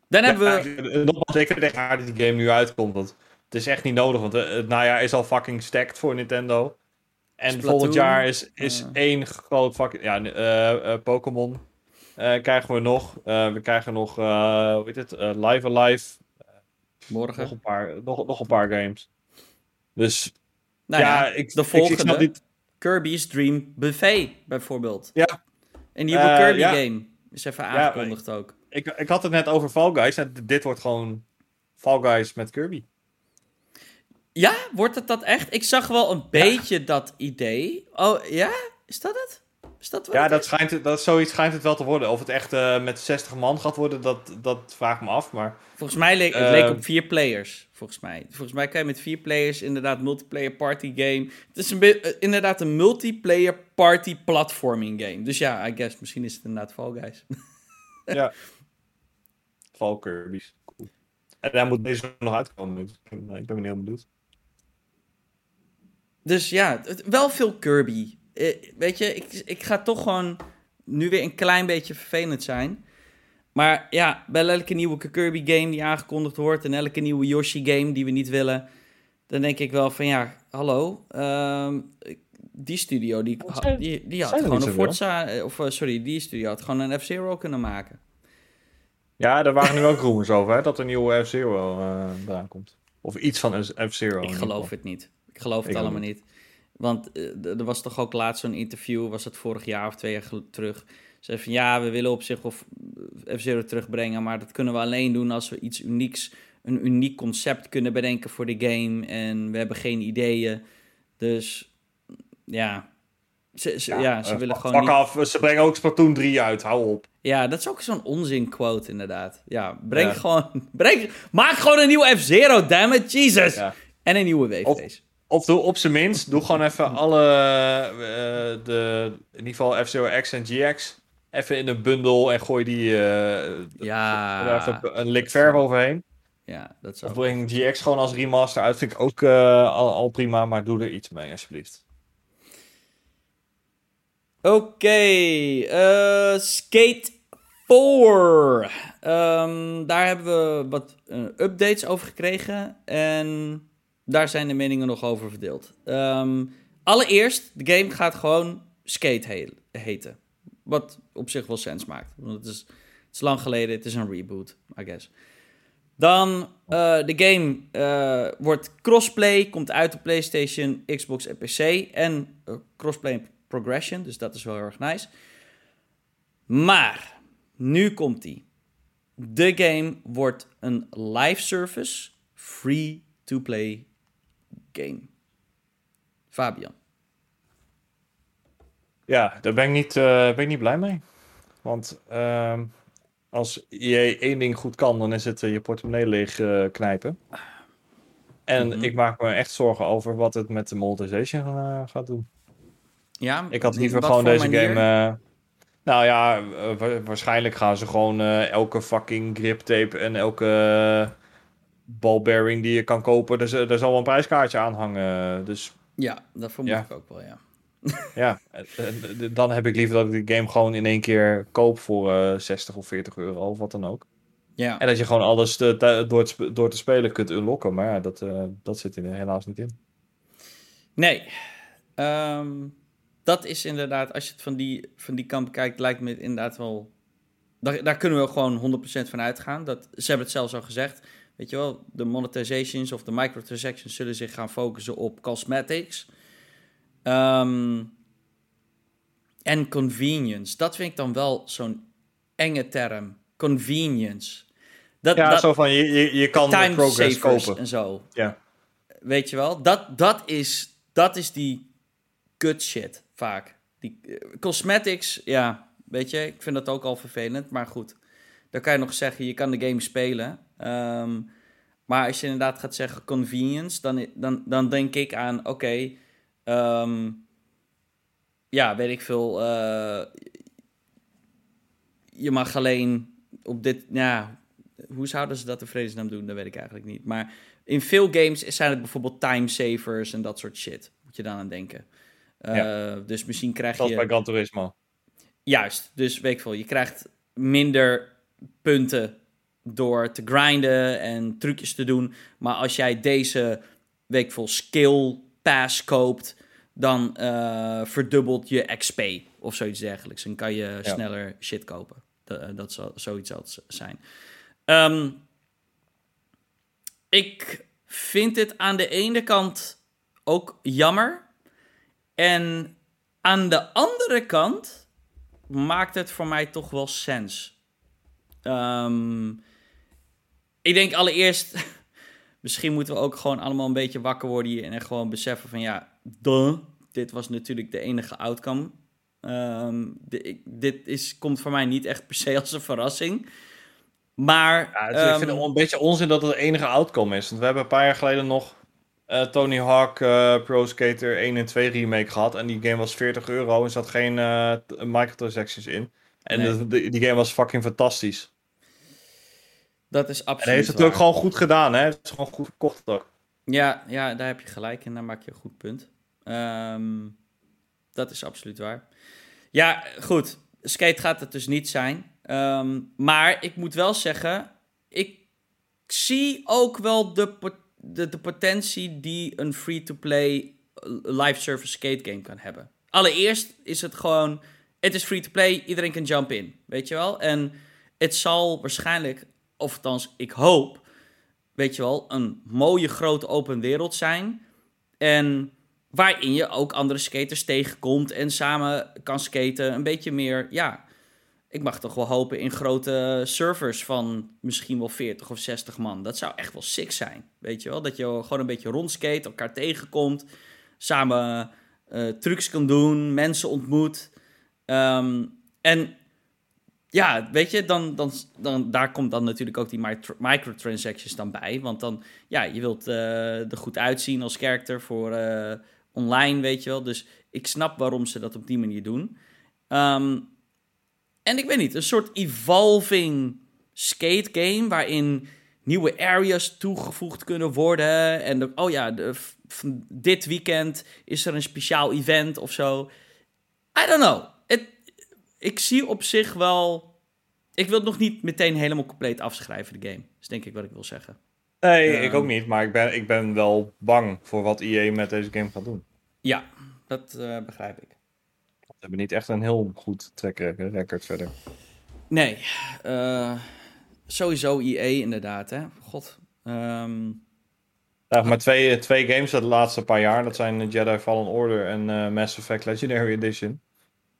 Dan hebben we...
Eh, nogmaals, ik vind echt dat die game nu uitkomt. Want het is echt niet nodig, want eh, het najaar is al fucking stacked voor Nintendo. En volgend jaar is, is één groot fucking... Ja, eh, eh, Pokémon eh, krijgen we nog. We krijgen nog, hoe heet het, Live Alive. Nog
Morgen.
een, paar, nog, nog een paar games. Dus
Nou ja,
ja, ik,
de
ik- ik
volgende.
niet...
Kirby's Dream Buffet, bijvoorbeeld.
Ja.
Een nieuwe
Eh,
Kirby
ja.
game. Is even aangekondigd ook.
Ik, ik had het net over Fall Guys. En dit wordt gewoon Fall Guys met Kirby.
Ja, wordt het dat echt? Ik zag wel een beetje dat idee. Oh, ja? Is dat het? Is dat wat
Ja,
het
dat
is?
schijnt, het- dat, zoiets schijnt het wel te worden. Of het echt eh, met 60 man gaat worden, dat, dat vraag ik me af. Maar
Volgens mij leek het
Eh,
leek op vier players. Volgens mij. Volgens mij kan je met vier players inderdaad multiplayer party game. Het is een eh, inderdaad een multiplayer party platforming game. Dus ja, I guess misschien is het inderdaad Fall Guys.
ja. Fall Kirby's. Cool. En daar moet deze nog uitkomen. Dus ik ben, ik ben heel benieuwd.
Dus ja, het- wel veel Kirby. Eh, weet je, ik, ik ga toch gewoon nu weer een klein beetje vervelend zijn. Maar ja, bij elke nieuwe Kirby game die aangekondigd wordt... en elke nieuwe Yoshi game die we niet willen... dan denk ik wel van ja, hallo... ehm, die studio, die, die, die had
zijn
gewoon een? Forza... eh, Of eh, sorry, die studio had gewoon een F-Zero kunnen maken.
Ja, daar waren nu ook rumors over, hè, dat er een nieuwe F-Zero eh eraan komt. Of iets van een F-Zero.
Ik geloof het niet. Ik geloof het
Ik
allemaal niet. Want eh, er was toch ook laatst zo'n interview, was het vorig jaar of twee jaar terug. Ze van ja, we willen op zich of F-Zero terugbrengen, maar dat kunnen we alleen doen als we iets unieks, een uniek concept kunnen bedenken voor de game. En we hebben geen ideeën. Dus ja, ze, ze- ja, ze
eh,
willen gewoon niet...
af, ze brengen ook Splatoon 3 uit, hou op.
Ja, dat is ook zo'n onzin quote inderdaad. Ja, breng
Ja.
gewoon... Breng, maak gewoon een nieuwe F-Zero, dammit, Jesus!
Ja.
En een nieuwe Wave
Of- doe op zijn minst, doe gewoon even alle, eh, de, in ieder geval F-Zero X en GX, even in een bundel en gooi die eh
Ja.
er even een lik verf overheen.
Ja, dat zou
Of breng GX gewoon als remaster uit, vind ik ook eh, al, al prima, maar doe er iets mee alsjeblieft.
Oké, Skate 4. Ehm, daar hebben we wat updates over gekregen en daar zijn de meningen nog over verdeeld. Ehm, allereerst, de game gaat gewoon Skate he- heten. Wat op zich wel sens maakt. Want het is, lang geleden, het is een reboot, I guess. Dan, eh, de game eh, wordt crossplay, komt uit op PlayStation, Xbox en PC. En eh, crossplay progression, dus dat is wel heel erg nice. Maar, nu komt die. De game wordt een live service, free-to-play game. Fabian.
Ja, daar ben ik niet, eh, ben ik niet blij mee. Want ehm, als je één ding goed kan, dan is het eh, je portemonnee leeg eh, knijpen. En
Mhm.
ik maak me echt zorgen over wat het met de monetization gaat doen.
Ja,
Ik had liever gewoon deze
manier?
game. nou ja, wa- waarschijnlijk gaan ze gewoon elke fucking grip tape en elke ballbearing die je kan kopen. Dus er zal wel een prijskaartje aan hangen. Dus
Ja, dat vermoed
Ja.
ik ook wel, ja.
ja, dan heb ik liever dat ik de game gewoon in één keer koop voor eh 60 of 40 euro of wat dan ook.
Ja,
En dat je gewoon alles te- door, te door te spelen kunt unlocken. Maar ja, dat, eh, dat zit er helaas niet in.
nee. Ehm, dat is inderdaad, als je het van die, van die kant bekijkt, lijkt me inderdaad wel... Daar, daar kunnen we gewoon 100% van uitgaan. Dat, ze hebben het zelfs al gezegd. Weet je wel, de monetizations of de microtransactions zullen zich gaan focussen op cosmetics. Ehm, en convenience. Dat vind ik dan wel zo'n enge term. Convenience. Dat,
Ja,
dat,
zo van, je, je, je kan
time
progress kopen.
en zo.
Ja.
Weet je wel? Dat, dat, is, dat is die good shit vaak. Die eh, cosmetics, ja, weet je, ik vind dat ook al vervelend, maar goed. Dan kan je nog zeggen, je kan de game spelen. Ehm, maar als je inderdaad gaat zeggen convenience, dan, dan, dan denk ik aan, oké, ehm, ja, weet ik veel. eh, je mag alleen op dit, ja, hoe zouden ze dat in vredesnaam doen? Dat weet ik eigenlijk niet. Maar in veel games zijn het bijvoorbeeld time savers en dat soort shit. Moet je dan aan denken. Eh, Dus misschien krijg
Zoals
je...
bij Gran Turismo.
Juist, dus weet ik veel. Je krijgt minder punten door te grinden en trucjes te doen. Maar als jij deze, weet ik veel, skill pass koopt, dan eh, verdubbelt je XP of zoiets dergelijks. En kan je
Ja.
sneller shit kopen. Dat, eh, dat zal zoiets het zijn. Ehm, ik vind het aan de ene kant ook jammer. En aan de andere kant maakt het voor mij toch wel sens. Ehm, ik denk allereerst, misschien moeten we ook gewoon allemaal een beetje wakker worden hier en gewoon beseffen van ja, duh, dit was natuurlijk de enige outcome. Ehm, de- ik- dit is, komt voor mij niet echt per se als een verrassing. Maar
Ja, het is- ik vind
ehm,
het een beetje onzin dat het de enige outcome is. Want we hebben een paar jaar geleden nog eh, Tony Hawk eh, Pro Skater 1 en 2 remake gehad. En die game was 40 euro en zat geen eh, microtransactions in. En
Nee.
de- de- die game was fucking fantastisch.
Dat is
En hij
absoluut
heeft het ook gewoon goed gedaan, hè? Het is gewoon goed verkocht ook.
Ja, ja, daar heb je gelijk en daar maak je een goed punt. Ehm, dat is absoluut waar. Ja, goed. Skate gaat het dus niet zijn. Ehm, maar ik moet wel zeggen, ik zie ook wel de, de, de potentie die een free-to-play eh, live service skate game kan hebben. Allereerst is het gewoon, het is free-to-play, iedereen kan jump in, weet je wel? En het zal waarschijnlijk, of ik hoop, weet je wel, een mooie grote open wereld zijn. En waarin je ook andere skaters tegenkomt en samen kan skaten. Een beetje meer, ja, ik mag toch wel hopen in grote servers van misschien wel 40 of 60 man. Dat zou echt wel sick zijn, weet je wel. Dat je gewoon een beetje rondskate, elkaar tegenkomt, samen eh, trucs kan doen, mensen ontmoet. Ehm, en ja, weet je, dan, dan, dan, daar komt dan natuurlijk ook die micro- microtransactions dan bij. Want dan, ja, je wilt eh, er goed uitzien als character voor eh, online, weet je wel. Dus ik snap waarom ze dat op die manier doen. Ehm, en ik weet niet, een soort evolving skate game waarin nieuwe areas toegevoegd kunnen worden. En oh ja, dit weekend is er een speciaal event of zo. I don't know. Ik zie op zich wel. Ik wil het nog niet meteen helemaal compleet afschrijven, de game. Dat is denk ik wat ik wil zeggen.
Nee,
Ehm.
ik ook niet. Maar ik ben, ik ben wel bang voor wat EA met deze game gaat doen.
Ja, dat eh, begrijp ik.
Ze hebben niet echt een heel goed track record verder.
Nee, eh, sowieso EA inderdaad, hè. God. Ehm,
Ja, maar twee, twee games de laatste paar jaar. Dat zijn Jedi Fallen Order en eh, Mass Effect Legendary Edition.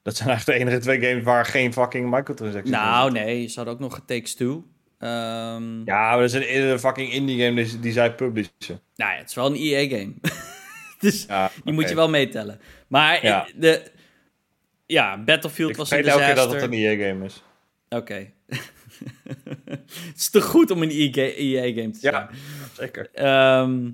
Dat zijn eigenlijk de enige twee games waar geen fucking microtransactions in
nou, nee, ze hadden ook nog Takes Two. Ehm
Ja, maar dat is een, een fucking indie game die, die zij publishen.
Nou ja, het is wel een EA-game. dus
Ja,
die moet je wel meetellen. Maar
Ja.
ik- de, ja, Battlefield
Ik
was een
vergeet elke
disaster.
keer dat het een EA game is.
Oké. het is te goed om een EA-game te zijn.
Ja, zeker.
Ehm,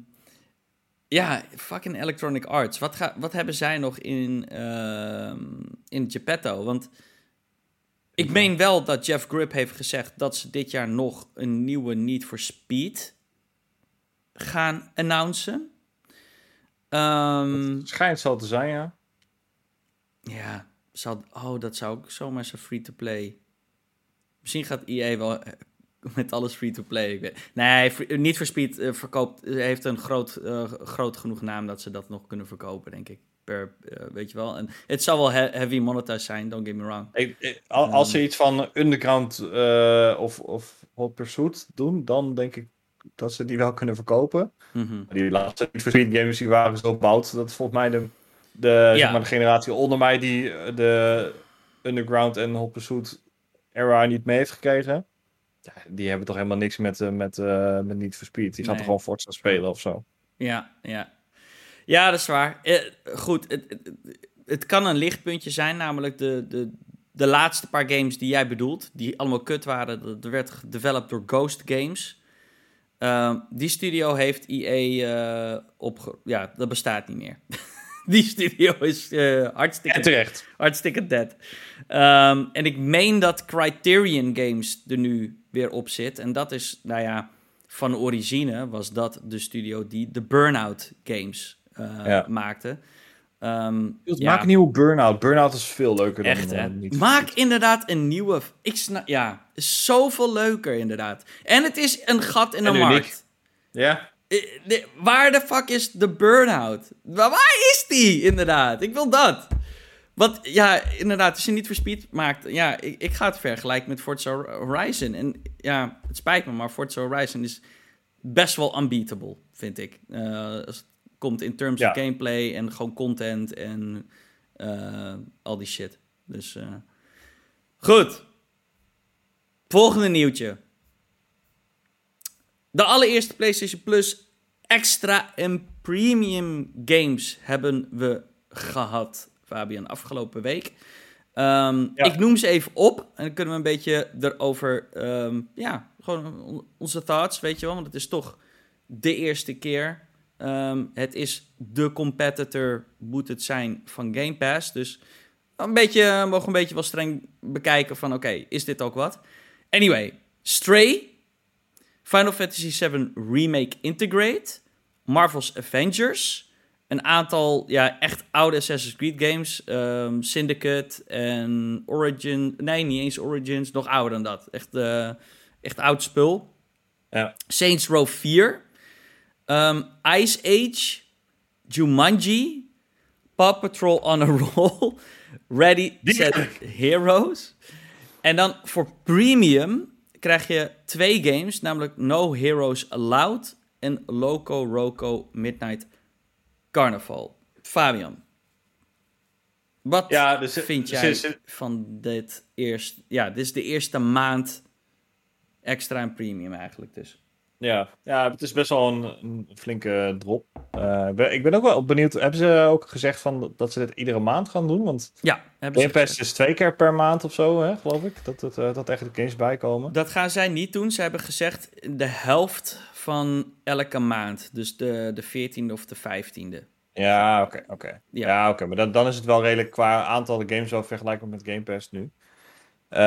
ja, fucking Electronic Arts. Wat, ga, wat hebben zij nog in, ehm in Geppetto? Want ik meen wel dat Jeff Grip heeft gezegd dat ze dit jaar nog een nieuwe Need for Speed gaan announcen.
Het schijnt zo te zijn, ja.
ja, zou, oh, dat zou ook zomaar zo free-to-play. Misschien gaat EA wel met alles free-to-play. Nee, free- niet for Speed eh, verkoopt, eh, heeft een groot, eh, groot genoeg naam dat ze dat nog kunnen verkopen, denk ik. Per, weet je wel. En het zal wel he- heavy monetized zijn, don't get me wrong.
Ik, ik- al- als ze iets van Underground of, of Hot Pursuit doen, dan denk ik dat ze die wel kunnen verkopen.
Mhm.
Die laatste Need for Speed games die waren zo bouwd, dat volgens mij de, de, zeg maar de generatie onder mij die de Underground en Hot Pursuit era niet mee heeft gekregen. Ja, die hebben toch helemaal niks met, uh, met, uh, met Need for Speed. Die gaan toch gewoon Forza spelen of zo.
Ja, ja. Ja, dat is waar. Eh, goed, het, het, het, kan een lichtpuntje zijn, namelijk de, de, de laatste paar games die jij bedoelt, die allemaal kut waren. Dat werd gedeveloped door Ghost Games. Uh, die studio heeft EA uh, op. Ja, dat bestaat niet meer. die studio is uh, hartstikke.
En terecht.
Hartstikke dead. Um, en ik meen dat Criterion Games er nu weer op zit. En dat is, nou ja, van origine was dat de studio die de Burnout Games uh, ja. maakte. Um,
ja. Maak een nieuwe Burnout. Burnout is veel leuker
Echt,
dan...
Hè? niet Maak inderdaad een nieuwe... Ik snap... Ja, is zoveel leuker inderdaad. En het is een gat in de markt.
Ja.
De, waar de fuck is de Burnout? Waar is die inderdaad? Ik wil dat. Want ja, inderdaad, als je niet voor speed maakt... Ja, ik, ik ga het vergelijken met Forza Horizon. En ja, het spijt me, maar Forza Horizon is best wel unbeatable, vind ik. Uh, als het komt in terms ja. of gameplay en gewoon content en uh, al die shit. Dus uh, goed. Volgende nieuwtje. De allereerste PlayStation Plus extra en premium games hebben we gehad, Fabian, afgelopen week. Um, ja. Ik noem ze even op en dan kunnen we een beetje erover, um, ja, gewoon onze thoughts, weet je wel, want het is toch de eerste keer. Um, het is de competitor, moet het zijn, van Game Pass. Dus een beetje, mogen een beetje wel streng bekijken van, oké, okay, is dit ook wat? Anyway, Stray, Final Fantasy VII Remake Integrate, Marvel's Avengers, een aantal ja, echt oude Assassin's Creed games, um, Syndicate en Origin, nee, niet eens Origins, nog ouder dan dat. Echt, uh, echt oud spul.
Ja.
Saints Row 4, um, Ice Age, Jumanji, Paw Patrol on a Roll, Ready, Set, Heroes. En dan voor premium krijg je twee games, namelijk No Heroes Allowed en Loco Roco Midnight Carnaval. Fabian, wat
ja, dus,
vind jij dus, van dit eerst? Ja, dit is de eerste maand extra en premium eigenlijk dus.
Ja, ja het is best wel een, een flinke drop. Uh, ik ben ook wel benieuwd. Hebben ze ook gezegd van dat ze dit iedere maand gaan doen? Want
ja,
Game Pass is twee keer per maand of zo, hè, geloof ik. Dat, dat, uh, dat echt de games bijkomen.
Dat gaan zij niet doen. Ze hebben gezegd de helft van elke maand. Dus de, de 14e of de 15e.
Ja, oké. Okay, oké. Ja, ja oké. Maar dan, dan is het wel redelijk qua aantal games wel vergelijkbaar met Game Pass nu. Uh,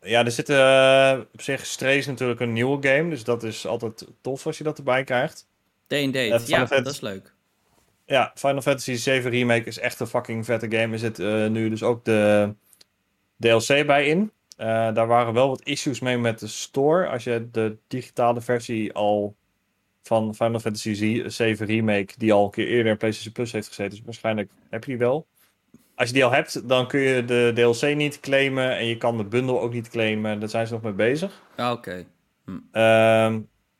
ja, er zit uh, op zich Strays natuurlijk een nieuwe game. Dus dat is altijd tof als je dat erbij krijgt.
Day and Date, ja, dat is leuk.
Ja, Final Fantasy 7 Remake is echt een fucking vette game. Er zit uh, nu dus ook de DLC bij in. Daar waren wel wat issues mee met de store. Als je de digitale versie al van Final Fantasy 7 Remake, die al een keer eerder in PlayStation Plus heeft gezeten, dus waarschijnlijk heb je die wel als je die al hebt, dan kun je de DLC niet claimen en je kan de bundle ook niet claimen. Daar zijn ze nog mee bezig.
Ah, oké.
Hm. Uh,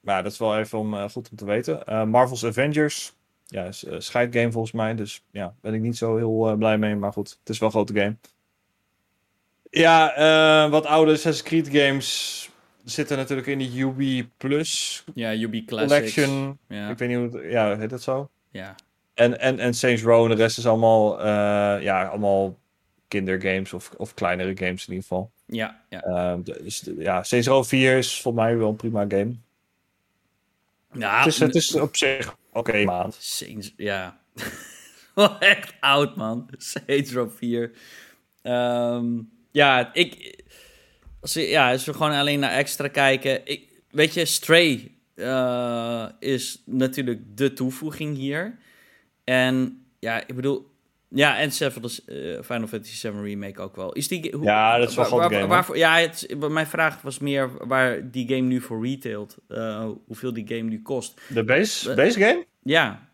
maar dat is wel even om, uh, goed om te weten. Uh, Marvel's Avengers. Ja, is een scheidgame volgens mij. Dus ja, ben ik niet zo heel blij mee. Maar goed, het is wel een grote game. Ja, wat oude Assassin's Creed games zitten natuurlijk in die UB Plus
ja, UB Classics.
Collection. Ja. Ik weet niet hoe het, ja, heet dat zo?
Ja.
En, en, en Saints Row en de rest is allemaal, uh, ja, allemaal kindergames of, of kleinere games in ieder geval.
Ja, ja.
Uh, dus, ja, Saints Row 4 is voor mij wel een prima game.
Ja,
het, is, het is op zich oké okay, maand.
Saints, ja. wel echt oud, man. Saints Row 4. Um, ehm, ja, ik... Als, ja, als we gewoon alleen naar extra kijken... Ik, weet je, Stray uh, is natuurlijk de toevoeging hier. En ja, ik bedoel, ja, en Seven, uh, Final Fantasy 7 Remake ook wel. Is die,
hoe, ja, dat is wel waar, game.
Waarvoor, ja, het, mijn vraag was meer waar die game nu voor retailt. Uh, hoeveel die game nu kost.
De base, base game?
Ja.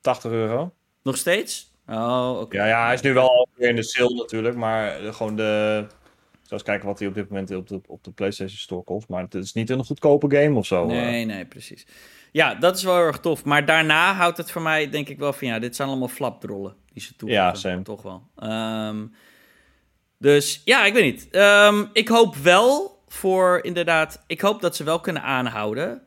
80 euro.
Nog steeds? Oh, oké.
Okay. Ja, ja, hij is nu wel weer in de sale natuurlijk, maar gewoon de... Zoals kijken wat hij op dit moment op de, op de PlayStation Store kost. Maar het is niet een goedkope game of zo.
Nee, nee, precies. Ja, dat is wel erg tof. Maar daarna houdt het voor mij denk ik wel van... ja, dit zijn allemaal flapdrollen die ze toevoegen.
Ja.
Toch wel. Um, dus ja, ik weet niet. Um, ik hoop wel voor inderdaad. Ik hoop dat ze wel kunnen aanhouden.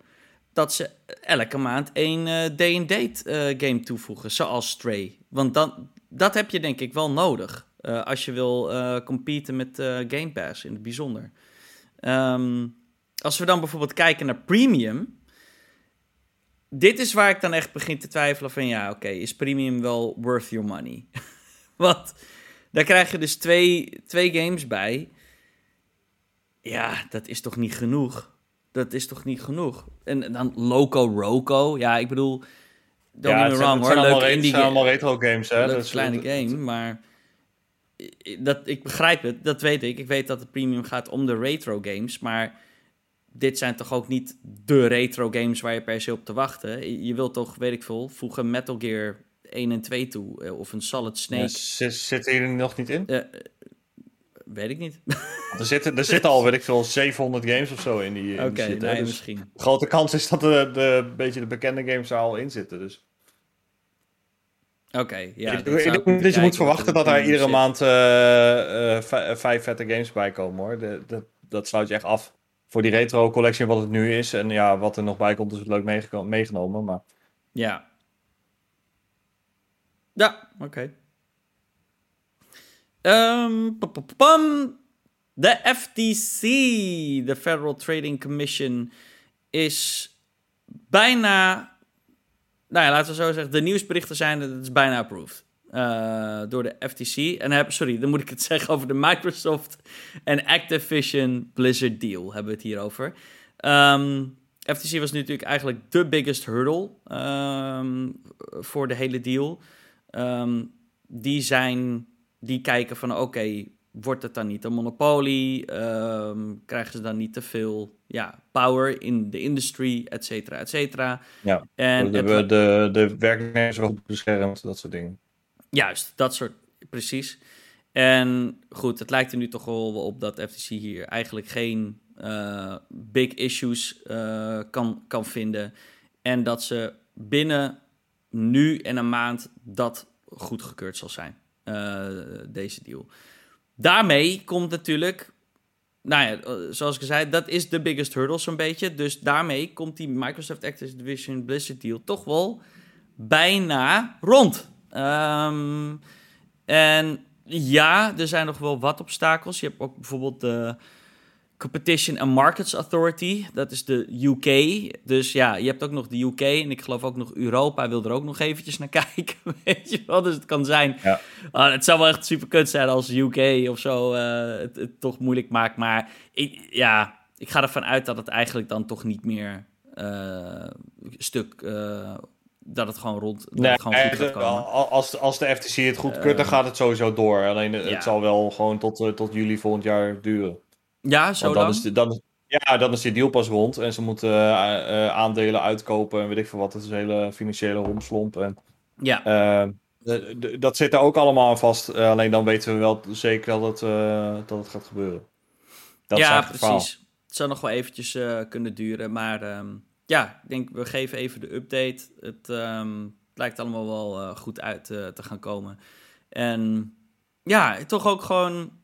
Dat ze elke maand een eh, day-and-date eh, game toevoegen. Zoals Stray. Want dan, dat heb je denk ik wel nodig. eh, als je wil eh competen met eh, Game Pass in het bijzonder. Ehm, als we dan bijvoorbeeld kijken naar Premium. Dit is waar ik dan echt begin te twijfelen van ja, oké, is Premium wel worth your money? Want daar krijg je dus twee, twee games bij. Ja, dat is toch niet genoeg? Dat is toch niet genoeg? En, en dan Loco Roco. Ja, ik bedoel, don't
ja,
get me
zijn,
wrong hoor.
allemaal,
indie
zijn allemaal retro games, hè?
leuke
Dus,
kleine
het-
game, maar dat, ik begrijp het, dat weet ik. Ik weet dat het premium gaat om de retro games, maar dit zijn toch ook niet de retro games waar je per se op te wachten. Je- wilt toch, weet ik veel, voegen Metal Gear 1 en 2 toe, eh, of een Solid Snake.
Ja, zit- er nog niet in?
Eh, weet ik niet.
Er zitten, er zitten al, weet ik veel, 700 games of zo in die,
Oké,
hè.
nee,
Dus
misschien.
grote kans is dat de, de, beetje de bekende games er al in zitten. Dus.
Oké, ja.
ik,
dat
je moet verwachten
er
dat daar
in
iedere
zit.
maand eh, eh, vij- vijf vette games bij komen, hoor. De, de- dat sluit je echt af voor die retro collection wat het nu is. En ja, wat er nog bij komt is het leuk meegenomen, maar...
Ja. Ja, oké. Pam. De FTC, de Federal Trading Commission, is bijna. Nou ja, laten we zo zeggen. De nieuwsberichten zijn dat het is bijna approved. eh, door de FTC. En sorry, dan moet ik het zeggen over de Microsoft en Activision Blizzard deal. Hebben we het hier over. Ehm, FTC was natuurlijk eigenlijk de biggest hurdle ehm, voor de hele deal. Ehm, die zijn, die kijken van oké, wordt het dan niet een monopolie? Ehm, krijgen ze dan niet te veel ja, power in de industry, et cetera, et cetera.
Ja,
En
de,
het-
de, de, de werknemers wel beschermd, dat soort dingen.
Juist, dat soort, precies. En goed, het lijkt er nu toch wel op dat FTC hier eigenlijk geen eh, big issues eh, kan, kan vinden. En dat ze binnen nu en een maand dat goedgekeurd zal zijn, eh, deze deal. Daarmee komt natuurlijk, nou ja, eh, zoals ik zei, dat is de biggest hurdle zo'n beetje. Dus daarmee komt die Microsoft Activision Blizzard deal toch wel bijna rond. Ehm, en ja, er zijn nog wel wat obstakels. Je hebt ook bijvoorbeeld de Competition and Markets Authority. Dat is de UK. Dus ja, je hebt ook nog de UK. En ik geloof ook nog Europa wil er ook nog eventjes naar kijken. Weet je wel? Dus het kan zijn...
Ja.
Ah, het zou wel echt super kut zijn als UK of zo eh, het, het toch moeilijk maakt. Maar ik, ja, ik ga ervan uit dat het eigenlijk dan toch niet meer eh, stuk... eh, dat het gewoon rond... Dat
Nee,
het gewoon goed gaat komen.
als, als de FTC het goedkeurt, dan
Eh,
gaat het sowieso door. Alleen
ja.
het zal wel gewoon tot, tot juli volgend jaar duren.
Ja, zo
Want dan
lang?
is, de, dan, is- ja, dan is die deal pas rond. En ze moeten eh, eh, aandelen uitkopen en weet ik veel wat. Het is een hele financiële romslomp. En,
Ja,
eh, dat zit er ook allemaal aan vast. Alleen dan weten we wel zeker dat het, dat het gaat gebeuren. Dat
ja
verhaal.
precies. Het zou nog wel eventjes kunnen duren. Maar ehm, ja, ik denk we geven even de update. Het ehm, lijkt allemaal wel goed uit te gaan komen. En ja, toch ook gewoon...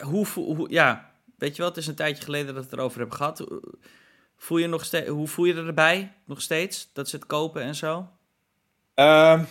Hoe, hoe, ja, weet je wel, het is een tijdje geleden dat we het erover hebben gehad. Voel je nog steeds, hoe voel je er erbij nog steeds? Dat ze het kopen en zo?
Ehm,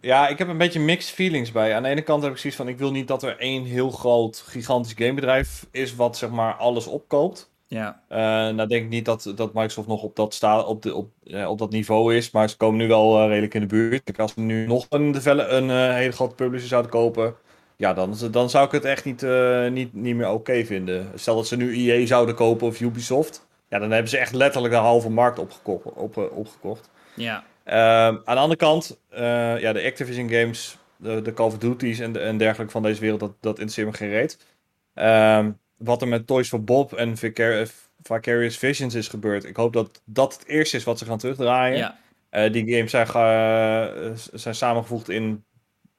ja, ik heb een beetje mixed feelings bij. Aan de ene kant heb ik zoiets van... ik wil niet dat er één heel groot, gigantisch gamebedrijf is... wat zeg maar alles opkoopt.
Ja,
Eh, nou denk ik niet dat, dat Microsoft nog op dat, sta, op, de, op, eh, op dat niveau is. Maar ze komen nu wel eh, redelijk in de buurt. Kijk, als ze nu nog een, een hele grote publisher zouden kopen... Ja, dan, dan zou ik het echt niet, eh, niet, niet meer oké vinden. Stel dat ze nu EA zouden kopen of Ubisoft... Ja, dan hebben ze echt letterlijk de halve markt opgekocht. Op, eh, opgekocht.
ja,
Ehm, aan de andere kant, eh, ja, de Activision games, de, de Call of Duty's en, de- en dergelijke van deze wereld, dat, dat interesseert me geen reet. Ehm, wat er met Toys for Bob en Vicar- Vicarious Visions is gebeurd, ik hoop dat dat het eerste is wat ze gaan terugdraaien.
ja.
Die games zijn, zijn samengevoegd in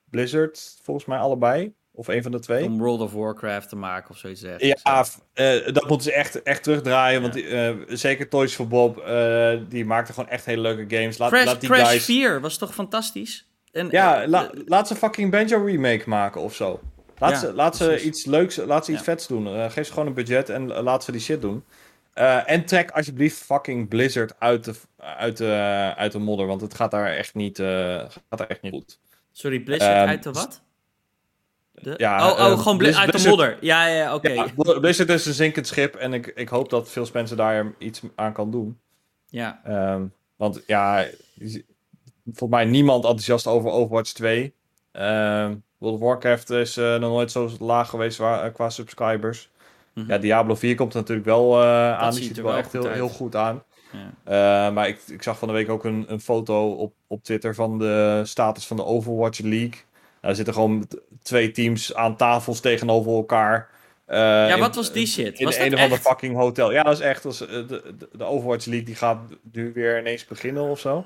Blizzard, volgens mij allebei. Of een van de twee.
Om World of Warcraft te maken of zoiets. dergelijks.
Ja, eh, dat moeten ze echt, echt terugdraaien. Want eh, zeker Toys for Bob, eh, die maakten gewoon echt hele leuke games. Laat,
Crash,
laat die
Crash
guys...
4 was toch fantastisch? En,
Ja, la- laat ze fucking Banjo remake maken of zo. Laat
Ja,
ze, laat ze iets leuks, laat ze iets
Ja.
vets doen. Geef ze gewoon een budget en laat ze die shit doen. En trek alsjeblieft fucking Blizzard uit de, uit, de, uit de modder, want het gaat daar echt niet, gaat daar echt niet goed.
Sorry, Blizzard
Ehm,
uit de wat? De?
ja,
oh, oh
eh,
gewoon bli-
Blizz-
uit de
Blizzard-
modder. Ja, ja, oké.
Ja, Blizzard is een zinkend schip en ik, ik hoop dat veel Spencer daar iets aan kan doen.
Ja.
Ehm, want ja, volgens mij niemand enthousiast over Overwatch 2. Ehm World of Warcraft is eh, nog nooit zo laag geweest qua subscribers.
Mhm.
Ja, Diablo 4 komt er natuurlijk wel eh, aan. Die
ziet er
wel echt heel,
uit.
heel goed aan.
Ja.
Eh, maar ik, ik zag van de week ook een, een foto op, op Twitter van de status van de Overwatch League. Daar zitten gewoon twee teams aan tafels tegenover elkaar. Eh,
ja,
in-
wat was die shit?
in
Was
een of ander fucking hotel. Ja, dat is echt. Dat is, eh, de, de, Overwatch League die gaat nu weer ineens beginnen of zo.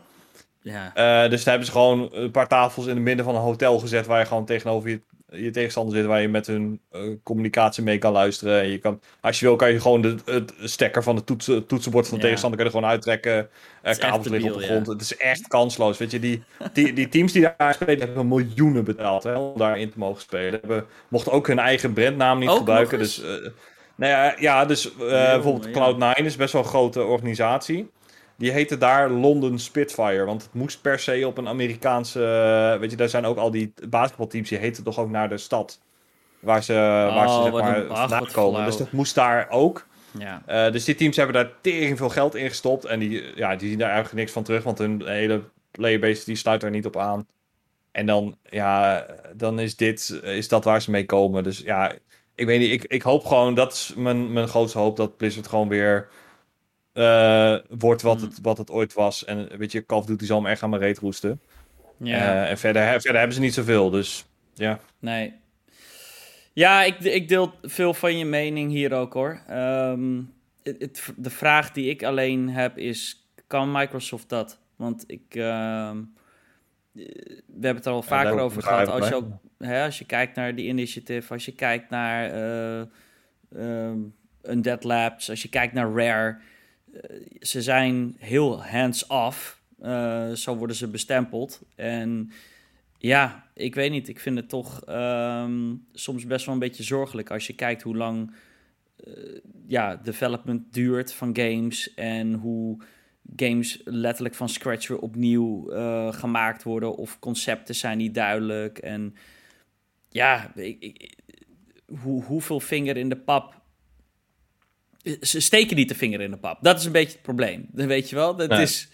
Ja.
Dus daar hebben ze gewoon een paar tafels in het midden van een hotel gezet. Waar je gewoon tegenover je, je tegenstander zit. Waar je met hun eh, communicatie mee kan luisteren. En je kan, als je wil, kan je gewoon de, het stekker van het toetsen, toetsenbord van de
Ja.
tegenstander kan je gewoon uittrekken. Eh, kabels liggen op de grond. Het is echt kansloos. Weet je, die, die, die teams die daar spelen hebben miljoenen betaald hè, om daarin te mogen spelen. Hebben, mochten ook hun eigen brandnaam niet
Ook
gebruiken. Dus, eh, nou ja, ja, dus bijvoorbeeld
ja.
Cloud9 is best wel een grote organisatie. Die heette daar London Spitfire. Want het moest per se op een Amerikaanse. eh, weet je, daar zijn ook al die basketbalteams. Die heten toch ook naar de stad. Waar ze, waar ze
Oh,
zeg maar vandaan komen. Dus dat moest daar ook.
ja.
Eh, dus die teams hebben daar tering veel geld in gestopt. En die, ja, die zien daar eigenlijk niks van terug. Want hun hele playerbase die sluit daar niet op aan. En dan, ja, dan is dit is dat waar ze mee komen. Dus ja, ik weet niet. Ik, ik hoop gewoon, dat is mijn, mijn grootste hoop, dat Blizzard gewoon weer eh, wordt wat,
Hmm.
het, wat het ooit was. En weet je, Call of Duty zal me echt aan mijn reet roesten.
ja.
Eh, en verder, verder hebben ze niet zoveel. Dus ja.
Nee. Ja, ik, ik deel veel van je mening hier ook hoor. Ehm, het, het- de vraag die ik alleen heb is: kan Microsoft dat? Want ik. ehm, eh, we hebben het er al vaker over gehad. Als je, ook, hè, als je kijkt naar die initiative, als je kijkt naar eh ehm, Undead Labs, als je kijkt naar Rare. Eh, ze zijn heel hands-off. Eh, zo worden ze bestempeld. En ja, ik weet niet. Ik vind het toch ehm, soms best wel een beetje zorgelijk als je kijkt hoe lang eh, ja, development duurt van games en hoe games letterlijk van scratch weer opnieuw gemaakt worden of concepten zijn niet duidelijk en ja, hoe, hoeveel vinger in de pap ze steken niet de vinger in de pap. Dat is een beetje het probleem. Dan weet je wel. Dat
Nee.
is,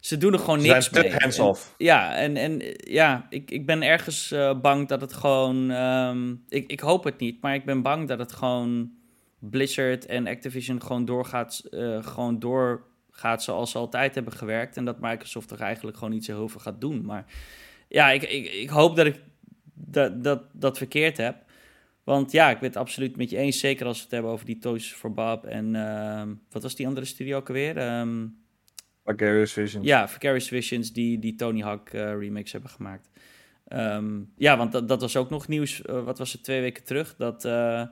ze doen er gewoon
Ze
niks mee.
hands-off.
Ja, en, en ja, ik, ik ben ergens eh, bang dat het gewoon. ehm, ik, ik hoop het niet, maar ik ben bang dat het gewoon Blizzard en Activision gewoon doorgaat, eh, gewoon doorgaat zoals ze altijd hebben gewerkt. En dat Microsoft er eigenlijk gewoon niet zo heel veel gaat doen. Maar ja, ik, ik, ik hoop dat ik dat, dat, dat verkeerd heb. Want ja, ik ben het absoluut met je eens. Zeker als we het hebben over die Toys for Bob. En ehm, wat was die andere studio ook alweer? Ehm,
Vicarious Visions.
ja, Vicarious Visions die, die Tony Hawk eh, remix hebben gemaakt. Ehm, ja, want dat, dat was ook nog nieuws. eh, wat was het, twee weken terug? Dat, eh,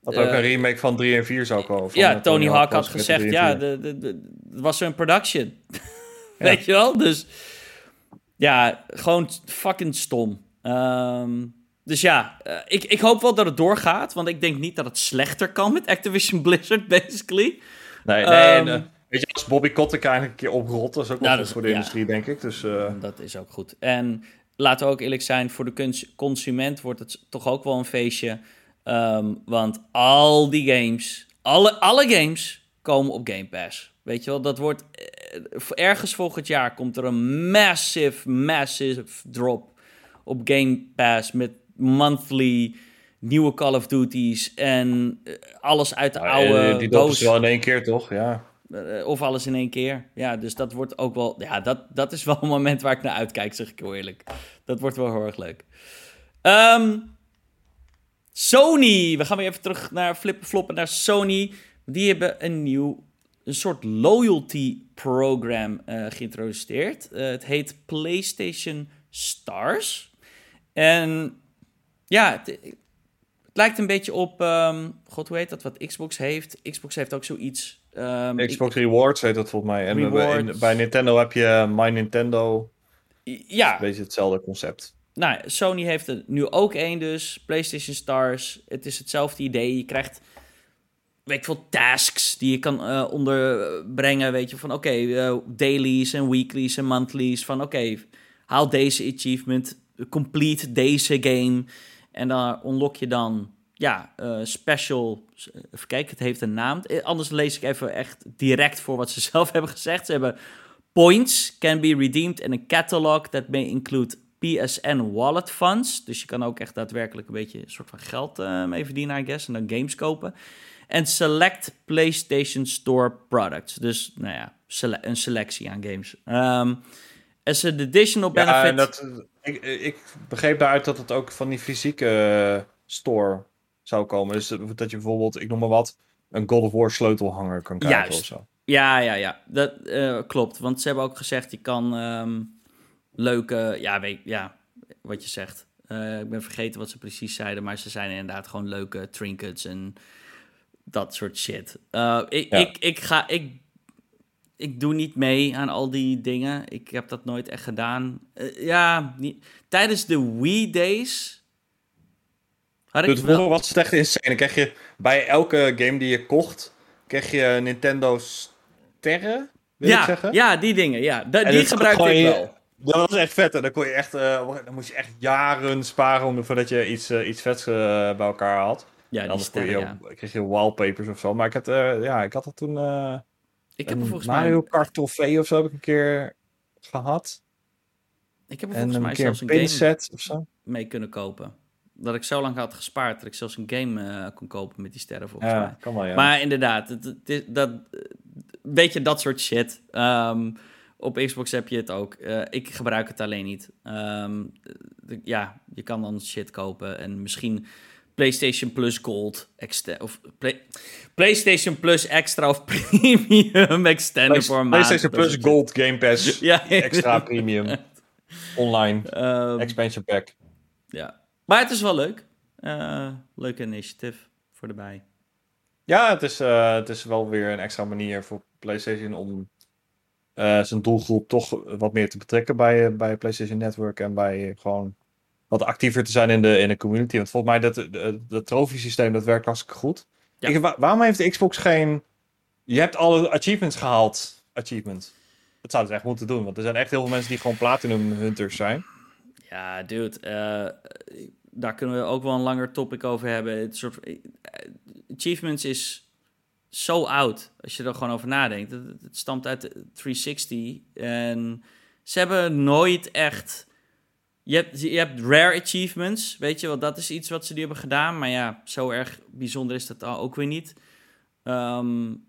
Dat ook een remake van 3 en 4 zou komen. van,
ja,
eh,
Tony Hawk had gezegd,
3 en
ja,
4.
de, de, de, het was een production. Weet je wel? Dus ja, gewoon fucking stom. Ehm, dus ja, eh, ik, ik hoop wel dat het doorgaat, want ik denk niet dat het slechter kan met Activision Blizzard, basically.
Nee, nee. en,
Ehm,
eh, weet je, als Bobby Kotick eigenlijk een keer oprot, dat is ook wel
Ja,
goed voor de
ja.
industrie, denk ik. Dus eh,
Dat is ook goed. En laten we ook eerlijk zijn, voor de cons- consument wordt het toch ook wel een feestje. Ehm, want al die games, alle, alle games komen op Game Pass. Weet je wel, dat wordt ergens volgend jaar komt er een massive, massive drop op Game Pass met monthly nieuwe Call of Duties en eh, alles uit de oude
eh, die
doos.
ze wel in één keer, toch? Ja.
Eh, of alles in één keer. Ja, dus dat wordt ook wel... Ja, dat, dat is wel een moment waar ik naar uitkijk, zeg ik heel eerlijk. Dat wordt wel heel erg leuk. Ehm, Sony. We gaan weer even terug naar flippen floppen naar Sony. Die hebben een nieuw... Een soort loyalty program geïntroduceerd. Het heet PlayStation Stars. En ja, het, het lijkt een beetje op... ehm, God, hoe heet dat? Wat Xbox heeft. Xbox heeft ook zoiets... ehm, ik-
Xbox Rewards heet dat volgens mij. En bij-
Rewards.
in- bij Nintendo heb je My Nintendo.
Ja,
Een beetje hetzelfde concept.
nou, Sony heeft er nu ook één dus. PlayStation Stars. Het is hetzelfde idee. Je krijgt weet ik veel, tasks die je kan uh, onderbrengen. Weet je, van oké, okay, uh, dailies en weeklies en monthlies. Van oké, okay, haal deze achievement, complete deze game. En dan unlock je dan, ja, uh, special... Even kijken, het heeft een naam. Anders lees ik even echt direct voor wat ze zelf hebben gezegd. Ze hebben points can be redeemed in a catalog that may include PSN wallet funds. Dus je kan ook echt daadwerkelijk een beetje een soort van geld mee verdienen, I guess. En dan games kopen. En select PlayStation Store products. Dus, nou ja, een selectie aan games. Um, as an additional benefit... Ja, en
dat, ik, ik begreep daaruit dat het ook van die fysieke eh, store zou komen. Dus dat je bijvoorbeeld, ik noem maar wat, een God of War sleutelhanger kan krijgen Juist. of zo.
Ja, ja, ja. Dat uh, klopt. Want ze hebben ook gezegd, je kan um, leuke... Ja, weet, ja, wat je zegt. Uh, ik ben vergeten wat ze precies zeiden, maar ze zijn inderdaad gewoon leuke trinkets en dat soort shit. Uh, ik, ik, ik ga. Ik, ik doe niet mee aan al die dingen. Ik heb dat nooit echt gedaan. Uh, ja, niet, tijdens de Wii Days.
Had ik wel... slecht is. En dan krijg je bij elke game die je kocht. kreeg je Nintendo Sterren. Wil
ja,
ik zeggen?
ja, die dingen. Ja, die gebruikte ik wel.
Dat was echt vet. En dan, kon je echt, uh, dan moest je echt jaren sparen om, voordat je iets, uh, iets vets bij elkaar had. Ja, die anders sterren, je, ja. kreeg je wallpapers of zo. Maar ik had, ja, ik had dat toen... Ik heb volgens Mario mij... Kart trofee of zo heb ik een keer gehad.
Ik heb er volgens mij zelfs een game set of zo. mee kunnen kopen. Dat ik zo lang had gespaard dat ik zelfs een game uh, kon kopen met die sterren volgens ja, mij. Kan wel, ja. Maar inderdaad, het, het, dat, weet je, dat soort shit. Um, op Xbox heb je het ook. Uh, ik gebruik het alleen niet. Um, ja, je kan dan shit kopen en misschien PlayStation Plus Gold extra of Play, PlayStation Plus Extra of Premium voor een
PlayStation Plus Gold Game Pass ja, Extra Premium Online um, Expansion Pack.
Ja, maar het is wel leuk. Uh, leuke initiative voor erbij.
Ja, het is, uh, het is wel weer een extra manier voor PlayStation om uh, zijn doelgroep toch wat meer te betrekken bij, bij PlayStation Network en bij gewoon wat actiever te zijn in de, in de community. Want volgens mij dat de, de trofee-systeem dat werkt hartstikke goed. Ik, waarom heeft de Xbox geen... Je hebt alle achievements gehaald. Achievement. Dat zouden ze echt moeten doen. Want er zijn echt heel veel mensen die gewoon Platinum Hunters zijn.
Ja, dude. Uh, daar kunnen we ook wel een langer topic over hebben. Het soort eh, achievements is zo oud. Als je er gewoon over nadenkt. Het, het stamt uit 360. En ze hebben nooit echt je hebt, je hebt rare achievements, weet je wel, dat is iets wat ze die hebben gedaan. Maar ja, zo erg bijzonder is dat ook weer niet. Um,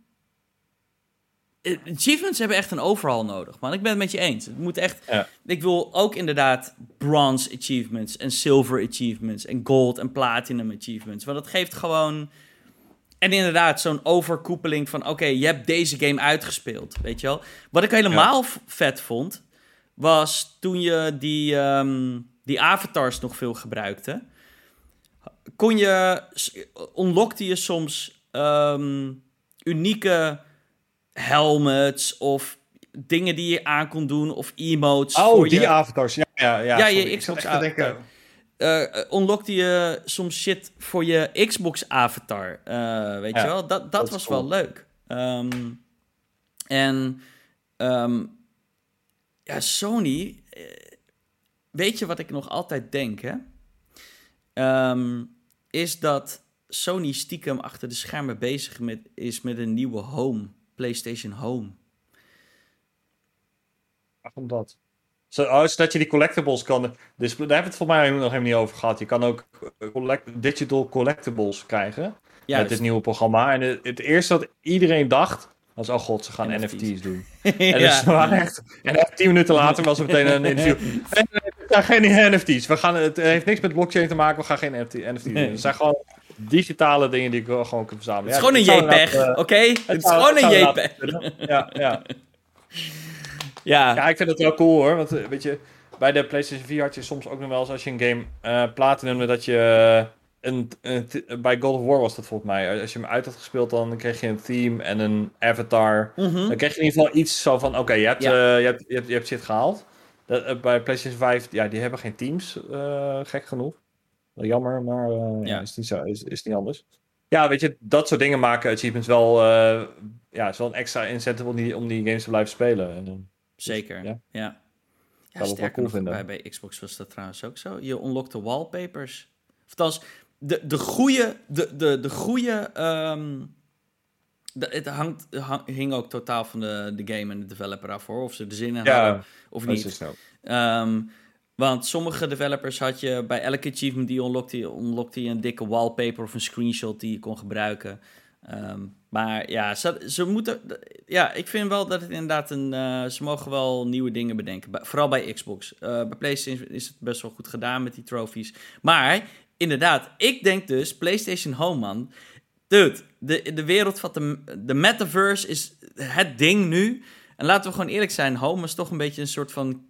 achievements hebben echt een overhaul nodig, man. Ik ben het met je eens. Het moet echt... Ja. Ik wil ook inderdaad bronze achievements en silver achievements en gold en platinum achievements. Want dat geeft gewoon... En inderdaad, zo'n overkoepeling van... Oké, je hebt deze game uitgespeeld, weet je wel. Wat ik helemaal vet vond was toen je die, um, die avatars nog veel gebruikte. Kon je, unlockte je soms um, unieke helmets of dingen die je aan kon doen of emotes.
Oh,
voor
die avatars. Ja, ja, ja.
Ja, je Xbox avatar. Uh, unlockte je soms shit voor je Xbox avatar. Uh, weet je wel? Dat, dat, was wel leuk. Um, en um, ja, Sony. Eh, weet je wat ik nog altijd denk, hè? Ehm, is dat Sony stiekem achter de schermen bezig met, is met een nieuwe home. PlayStation Home.
Waarom dat? Zo, oh, zodat je die collectibles kan. Dus daar hebben we het volgens mij nog helemaal niet over gehad. Je kan ook eh, collect, digital collectibles krijgen. Ja, met dit nieuwe programma. En het, het, eerste wat iedereen dacht als, oh god, ze gaan NFT's, doen. En dus waren echt... En tien minuten later was er meteen een interview. Ja, geen NFT's. We gaan, het heeft niks met blockchain te maken. We gaan geen NFT, NFT's doen. Het zijn gewoon digitale dingen die ik gewoon kan verzamelen.
Het is gewoon een JPEG, uh, oké? Het, is gewoon een JPEG.
Ja, ja. ja. Ja, ik vind het wel cool hoor. Want eh, weet je, bij de PlayStation 4 had je soms ook nog wel eens als je een game uh, platinum dat je een, bij God of War was dat volgens mij. Als je hem uit had gespeeld, dan kreeg je een theme en een avatar. Mhm. Dan kreeg je in ieder geval iets zo van: oké, je, hebt, eh, je, hebt, je, hebt, je hebt shit gehaald. Dat, eh, bij PlayStation 5, ja, die hebben geen teams, eh, gek genoeg. Jammer, maar ja.
Ja.
is, niet zo, is, is niet anders. Ja, weet je, dat soort dingen maken achievements wel, ja, is wel een extra incentive om die, om die games te blijven spelen. En,
Zeker,
Ja.
ja. ja.
wel
sterker
cool
nog, bij, bij Xbox was dat trouwens ook zo. Je unlockte wallpapers. Of de, de goede... De, de, de goede ehm, de- het hangt, hang- hing ook totaal van de, de game en de developer af, hoor. Of ze er zin in
ja,
hadden of niet.
dus.
Ehm, want sommige developers had je bij elke achievement die je unlockte, unlockte je een dikke wallpaper of een screenshot die je kon gebruiken. Ehm, maar ja, ze, ze moeten. Ja, ik vind wel dat het inderdaad een. eh, ze mogen wel nieuwe dingen bedenken. Bij- vooral bij Xbox. Eh, bij PlayStation is het best wel goed gedaan met die trophies. Maar inderdaad, ik denk dus PlayStation Home, man. Dude, de, de wereld van de, de metaverse is het ding nu. En laten we gewoon eerlijk zijn, Home is toch een beetje een soort van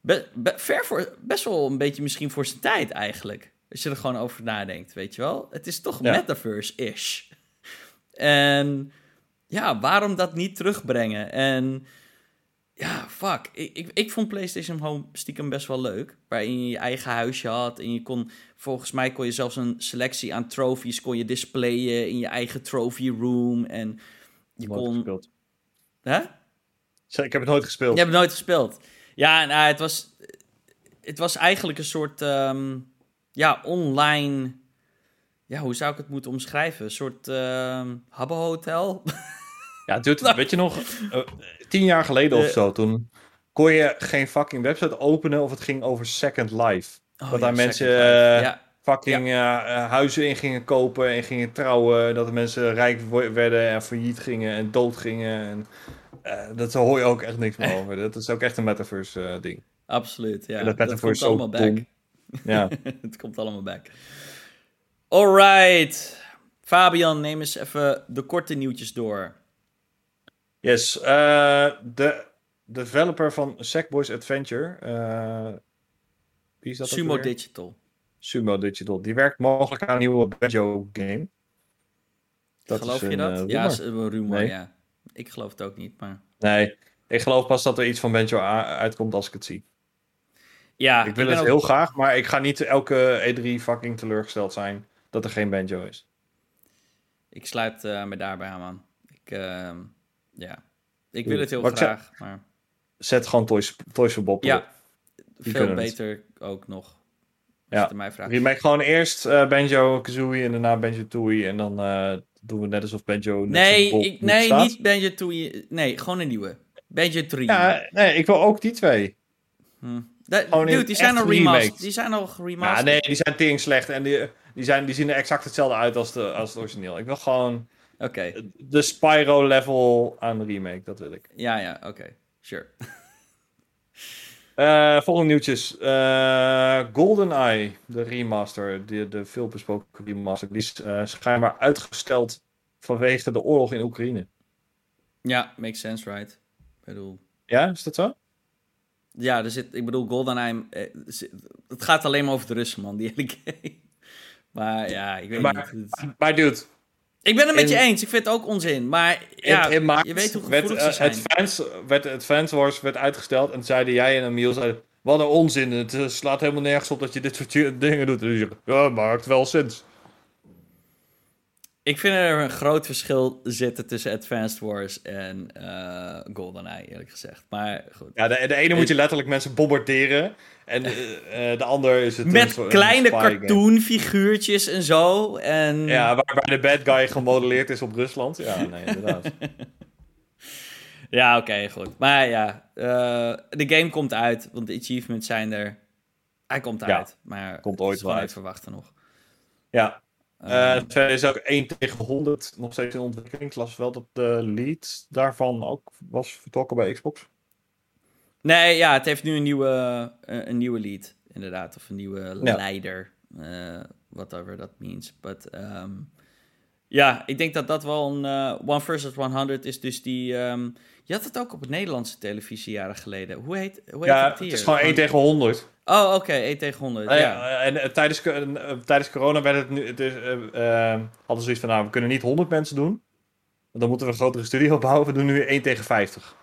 Be- be- ver voor, best wel een beetje misschien voor zijn tijd eigenlijk. Als je er gewoon over nadenkt, weet je wel. Het is toch
Ja.
metaverse-ish. En ja, waarom dat niet terugbrengen? En ja, fuck. Ik, ik, ik vond PlayStation Home stiekem best wel leuk. Waarin je je eigen huisje had. En je kon, volgens mij kon je zelfs een selectie aan trophies kon je displayen in je eigen trophy room. En je
Nooit
kon...
gespeeld.
Hè?
Ik heb het nooit gespeeld.
Je hebt het nooit gespeeld. Ja, nou, het was, het was eigenlijk een soort, ehm, ja, online, ja, hoe zou ik het moeten omschrijven? Een soort ehm habbo-hotel.
Ja, dude, weet je nog, eh, tien jaar geleden of
Eh.
zo, toen kon je geen fucking website openen of het ging over Second Life.
Oh,
Dat
ja,
daar mensen, eh,
ja,
Fucking eh, huizen in gingen kopen en gingen trouwen. Dat de mensen rijk werden en failliet gingen en dood gingen. En, dat hoor je ook echt niks meer over. Dat is ook echt een metaverse ding.
absoluut. Ja,
en dat
komt allemaal back.
dom. Ja.
het komt allemaal back. Alright. Fabian, neem eens even de korte nieuwtjes door.
Yes, eh, de developer van Sackboys Adventure. eh, wie is dat
Sumo? Digital.
Sumo Digital. Die werkt mogelijk aan een nieuwe Banjo game. Dat
geloof
is
je
een,
dat?
eh,
ja, is een rumor,
Nee.
ja. Ik geloof het ook niet, maar...
Nee, ik geloof pas dat er iets van Banjo uitkomt als ik het zie.
Ja,
ik wil het
ook-
heel graag, maar ik ga niet elke E3 fucking teleurgesteld zijn dat er geen Banjo is.
Ik sluit me daarbij aan, man. Ik, ehm, ja. Ik wil het heel graag, maar
Zet gewoon Toys, Toys for Bob
ja.
Die
veel
het.
beter ook nog.
Ja.
je mij vraagt.
Remake gewoon eerst eh, Banjo Kazooie en daarna Banjo Tooie. En dan eh, doen we net alsof Banjo net
Nee,
Bob
ik, nee
staat.
niet Banjo Tooie. Nee, gewoon een nieuwe. Banjo 3.
Ja, nee, ik wil ook die twee.
Hm. Dude, die zijn al remastered.
remakes.
Die zijn al
Ja,
geremasterd.
nee, die zijn tering slecht en die, die, zijn, die zien er exact hetzelfde uit als, de, als het origineel. Ik wil gewoon
Oké,
de Spyro level aan remake, dat wil ik.
ja, ja, oké. Sure.
Eh, volgende nieuwtjes. Eh GoldenEye, de remaster, de, de veelbesproken remaster, die is eh, schijnbaar uitgesteld vanwege de oorlog in Oekraïne.
Ja, makes sense, right? Ik bedoel...
Ja, is dat zo?
Ja, er zit, ik bedoel, GoldenEye... het gaat alleen maar over de Russen, man, die hele game. Maar ja, ik weet
Maar-
niet.
Maar dude,
Ik ben het met je eens. Ik vind het ook onzin. Maar ja,
in, in maart
je weet hoe
werd,
gevoelig
eh,
ze
het,
zijn.
fans, werd, het Fans Wars werd uitgesteld en zeiden jij en Emiel zeiden, wat een onzin, het eh, slaat helemaal nergens op dat je dit soort dingen doet. Zeggen, ja, maakt wel sens.
Ik vind er een groot verschil zitten tussen Advanced Wars en eh GoldenEye, eerlijk gezegd. Maar goed.
Ja, de, de ene moet je letterlijk mensen bombarderen en eh, eh, de ander is het
Met
een
kleine cartoonfiguurtjes en zo. En...
Ja, waarbij de bad guy gemodelleerd is op Rusland. Ja, nee, inderdaad.
Ja, oké, goed. Maar ja, de game komt uit, want de achievements zijn er. Hij komt
Ja,
uit, maar
komt
het
ooit
is gewoon
wel
even verwachten nog.
Ja,
Eh,
Eh is ook 1 tegen 100 nog steeds in ontwikkeling. Ik las wel dat de lead daarvan ook was vertrokken bij Xbox.
nee, ja, het heeft nu een nieuwe, eh, een nieuwe lead, inderdaad. Of een nieuwe
Ja.
leider, eh, whatever that means. But, ehm, ja, ik denk dat dat wel een eh, One versus 100 is. Dus die... ehm, je had het ook op het Nederlandse televisie jaren geleden. Hoe heet, hoe heet
Ja, het
hier?
is gewoon 1 tegen 100.
Oh, oké, 1 tegen 100,
Eh,
ja.
En eh, tijdens, co- eh, tijdens corona werd het nu, het eh, hadden ze zoiets van, nou, we kunnen niet 100 mensen doen. Want Dan moeten we een grotere studio bouwen. We doen nu 1 tegen 50.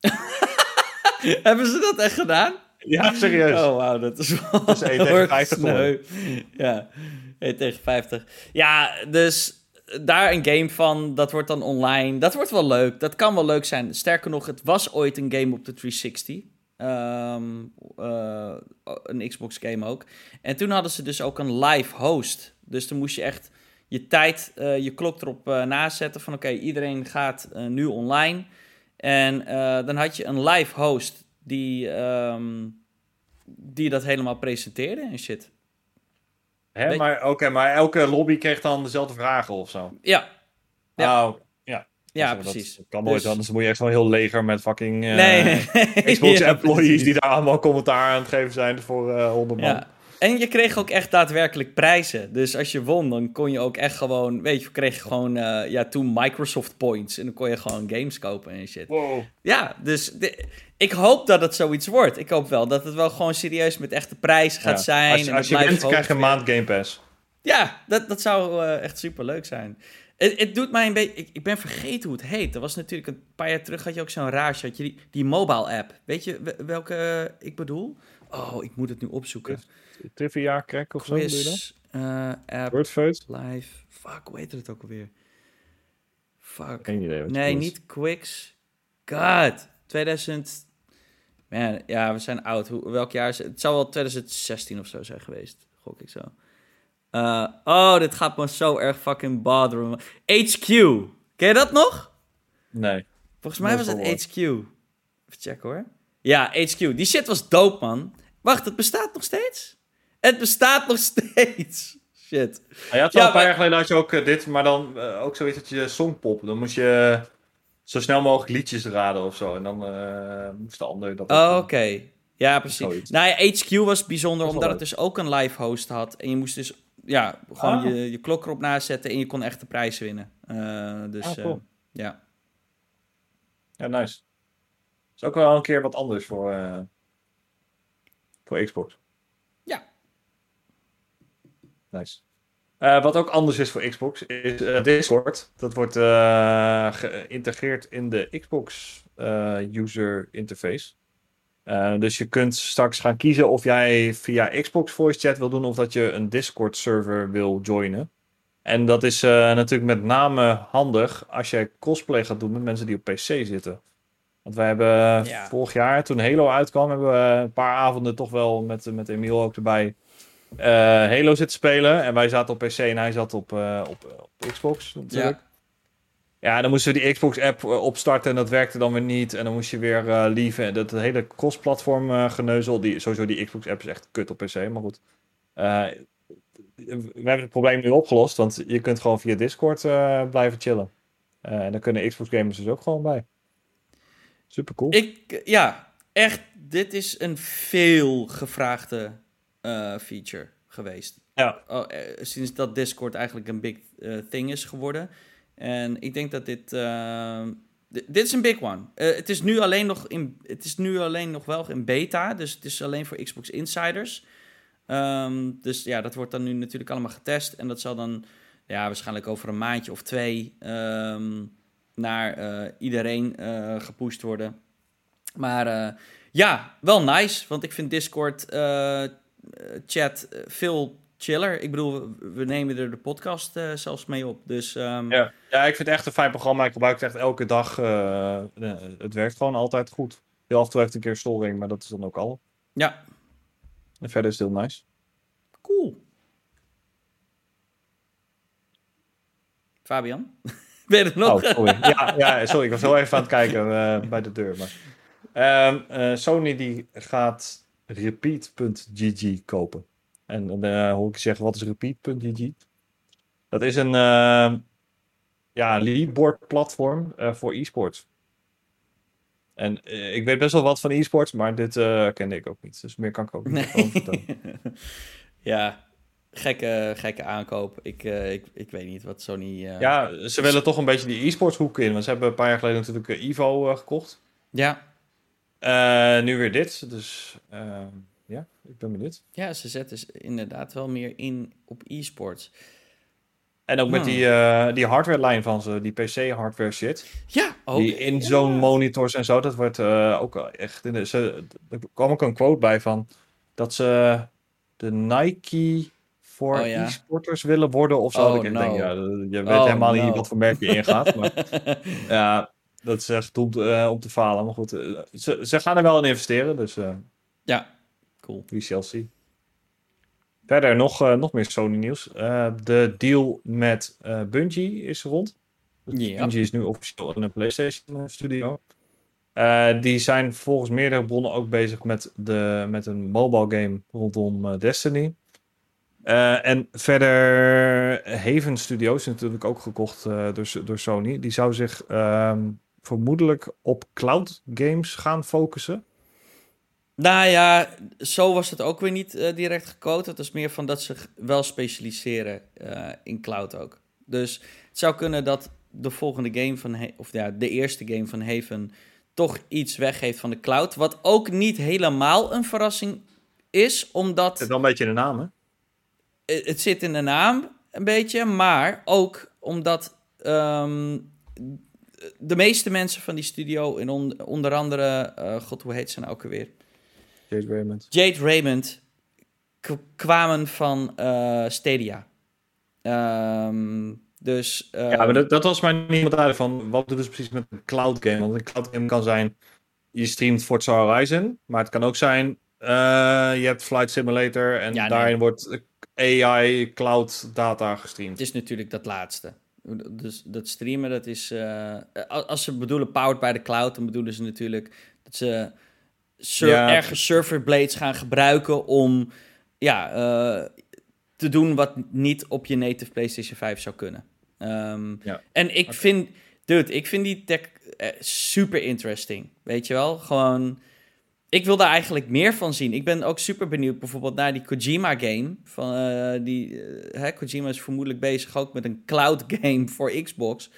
Hebben ze dat echt gedaan?
Ja, serieus.
Oh, wauw, dat is wel
Dat is 1
heel
tegen
erg
50
sneu. Ja, 1 tegen 50. Ja, dus daar een game van, dat wordt dan online. Dat wordt wel leuk, dat kan wel leuk zijn. Sterker nog, het was ooit een game op de 360. Ehm, eh, een Xbox game ook. En toen hadden ze dus ook een live host. Dus dan moest je echt je tijd, eh, je klok erop uh, nazetten van oké, iedereen gaat nu online. En dan had je een live host die, ehm, die dat helemaal presenteerde en shit.
Hè, maar, oké, maar elke lobby kreeg dan dezelfde vragen of zo?
Ja.
ja. Oh, ja.
Precies.
Dat kan nooit, dus... anders moet je echt zo'n heel leger met fucking uh,
nee, nee.
Xbox ja, employees precies. die daar allemaal commentaar aan het geven zijn voor uh, 100 man.
Ja. En je kreeg ook echt daadwerkelijk prijzen. Dus als je won, dan kon je ook echt gewoon... Weet je, kreeg je gewoon... Uh, ja, toen Microsoft Points. En dan kon je gewoon games kopen en shit.
Wow.
Ja, dus... De, ik hoop dat het zoiets wordt. Ik hoop wel dat het wel gewoon serieus met echte prijzen gaat
ja.
zijn.
Als, je, als je wint, krijg je een maand Game Pass.
Ja, dat, dat zou uh, echt super leuk zijn. Het, het, doet mij een beetje... Ik, ik ben vergeten hoe het heet. Dat was natuurlijk een paar jaar terug had je ook zo'n. Had je die, die mobile app. Weet je welke uh, ik bedoel? Oh, ik moet het nu opzoeken.
Trivia Crack of zo bedoel je dat?
Uh, app,
Wordfeud?
live. Fuck, hoe heet het ook alweer? Fuck.
Geen idee.
nee, niet Quicks. God. 2000... Man, ja, we zijn oud. Hoe, welk jaar is het? Het zou wel 2016 of zo zijn geweest. Gok ik zo. Uh, oh, dit gaat me zo erg fucking botheren. HQ. Ken je dat nog?
Nee.
Volgens mij was het HQ. Even checken hoor. Ja, HQ. Die shit was dope, man. Wacht, het bestaat nog steeds? Het bestaat nog steeds. Shit.
Ja, je had ja, een paar jaar geleden had je ook uh, dit, maar dan uh, ook zoiets dat je songpop. Dan moest je zo snel mogelijk liedjes raden of zo. En dan uh, moest de ander dat
Oh, oké. Okay. Ja, precies. Nou ja, HQ was bijzonder was omdat het dus ook een live host had. En je moest dus ja, gewoon ah. je, je klok erop nazetten en je kon echt de prijs winnen. Uh, dus ah, cool. ja.
Ja, nice. Is ook wel een keer wat anders voor, voor Xbox. Nice. wat ook anders is voor Xbox is Discord. Dat wordt geïntegreerd in de Xbox user interface. Uh, dus je kunt straks gaan kiezen of jij via Xbox Voice Chat wil doen of dat je een Discord server wil joinen. En dat is uh, natuurlijk met name handig als je cosplay gaat doen met mensen die op PC zitten. Want wij hebben ja. vorig jaar, toen Halo uitkwam, hebben we een paar avonden toch wel met, met Emiel ook erbij uh, Halo zitten spelen. En wij zaten op PC en hij zat op, op, op Xbox natuurlijk. Ja. Ja, dan moesten we die Xbox-app opstarten en dat werkte dan weer niet. En dan moest je weer uh, lieven. Dat hele cross-platform geneuzel. Die, sowieso die Xbox-app is echt kut op PC, maar goed. We hebben het probleem nu opgelost, want je kunt gewoon via Discord blijven chillen. en dan kunnen Xbox-gamers dus ook gewoon bij. Super cool.
Ik, ja, echt, dit is een veel gevraagde feature geweest.
Ja.
Oh, sinds dat Discord eigenlijk een big thing is geworden. En ik denk dat dit. Uh, dit is een big one. Het, is nu alleen nog in, het is nu alleen nog wel in beta. Dus het is alleen voor Xbox Insiders. Um, dus ja, dat wordt dan nu natuurlijk allemaal getest. En dat zal dan ja, waarschijnlijk over een maandje of twee um, naar iedereen gepusht worden. Maar ja, wel nice. Want ik vind Discord chat veel chiller. Ik bedoel, we nemen er de podcast uh, zelfs mee op. Dus, um...
ja. ja, ik vind het echt een fijn programma. Ik gebruik het echt elke dag. Uh, het werkt gewoon altijd goed. Heel af en toe heeft een keer storing, maar dat is dan ook al.
Ja.
En verder is het heel nice.
Cool. Fabian? ben je er nog?
Oh, sorry. Ja, ja, sorry. Ik was heel even aan het kijken uh, bij de deur. Maar... Um, Sony die gaat repeat.gg kopen. En dan uh, hoor ik je zeggen, wat is repeat.gg? Dat is een uh, ja, leadboard platform uh, voor e-sports. En ik weet best wel wat van e-sports, maar dit kende ik ook niet. Dus meer kan ik ook niet nee.
ja, gekke, gekke aankoop. Ik, ik, ik weet niet wat Sony...
ja, ze willen toch een beetje die e-sports hoek in. Want ze hebben een paar jaar geleden natuurlijk Evo gekocht.
Ja.
Nu weer dit. Dus ja, ik ben benieuwd.
Ja, ze zetten inderdaad wel meer in op e-sports.
En ook met
Hmm.
die, eh, die hardware-lijn van ze, die PC-hardware shit.
Ja, ook.
Die in-zone monitors en zo, dat wordt eh, ook echt... In de, ze, er kwam ook een quote bij van dat ze de Nike voor
Oh, ja.
e-sporters willen worden of zo.
Oh,
ik
no.
denk, ja, je weet
Oh,
helemaal
no.
niet wat voor merk je ingaat. maar ja, dat is echt om te, eh, om te falen. Maar goed, eh, ze, ze gaan er wel in investeren, dus eh
ja, cool.
we shall see. Verder nog, nog meer Sony nieuws. De deal met Bungie is rond.
Ja.
Bungie is nu officieel een PlayStation studio. Die zijn volgens meerdere bronnen ook bezig met, de, met een mobile game rondom Destiny. En verder Haven Studios, natuurlijk ook gekocht door, door Sony. Die zou zich ehm, vermoedelijk op cloud games gaan focussen.
Nou ja, zo was het ook weer niet eh, direct gecoat. Het is meer van dat ze wel specialiseren eh, in cloud ook. Dus het zou kunnen dat de volgende game van, Ha- of ja, de eerste game van Haven toch iets weggeeft van de cloud. Wat ook niet helemaal een verrassing is, omdat
Het is wel een beetje de naam, hè?
eh, het zit in de naam een beetje, maar ook omdat ehm, de meeste mensen van die studio, en on- onder andere, eh, god, hoe heet ze nou ook alweer?
Jade Raymond.
Jade Raymond kwamen van eh, Stadia. Ehm, dus eh,
Ja, maar dat, dat was mij niet duidelijk van wat doen ze precies met een cloud game. Want een cloud game kan zijn, je streamt Forza Horizon, maar het kan ook zijn, eh, je hebt Flight Simulator en
Ja, nee.
daarin wordt AI cloud data gestreamd.
het is natuurlijk dat laatste. Dus dat streamen, dat is... eh, als ze bedoelen powered by the cloud, dan bedoelen ze natuurlijk dat ze ser-
Ja.
ergens server blades gaan gebruiken om ja, eh, te doen wat niet op je native PlayStation 5 zou kunnen. Ehm,
Ja.
En ik vind, dude, ik vind die tech eh, super interesting. Weet je wel? Gewoon, ik wil daar eigenlijk meer van zien. Ik ben ook super benieuwd bijvoorbeeld naar die Kojima game. Van, eh, die, eh, hè, Kojima is vermoedelijk bezig ook met een cloud game voor Xbox.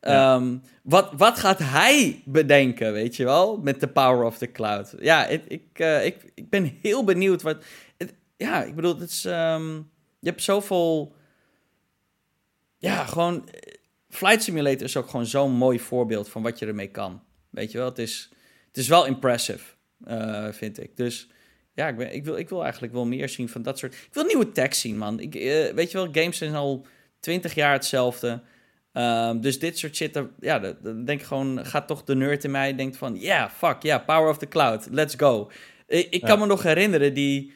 Ja.
Ehm, wat, wat gaat hij bedenken, weet je wel? Met de power of the cloud. Ja, ik, ik, eh, ik, ik ben heel benieuwd wat... Het, ja, ik bedoel, het is, ehm, je hebt zoveel... Ja, gewoon... Flight Simulator is ook gewoon zo'n mooi voorbeeld van wat je ermee kan. Weet je wel, het is, het is wel impressive, eh, vind ik. Dus ja, ik, ben, ik, wil, ik wil eigenlijk wel meer zien van dat soort... Ik wil nieuwe tech zien, man. Ik, eh, weet je wel, games zijn al twintig jaar hetzelfde. Ehm, dus dit soort shit, ja, dan- denk ik gewoon, gaat toch de nerd in mij denkt van, ja, fuck, ja, power of the cloud, let's go. Ik, ik kan
Ja.
me nog herinneren, die,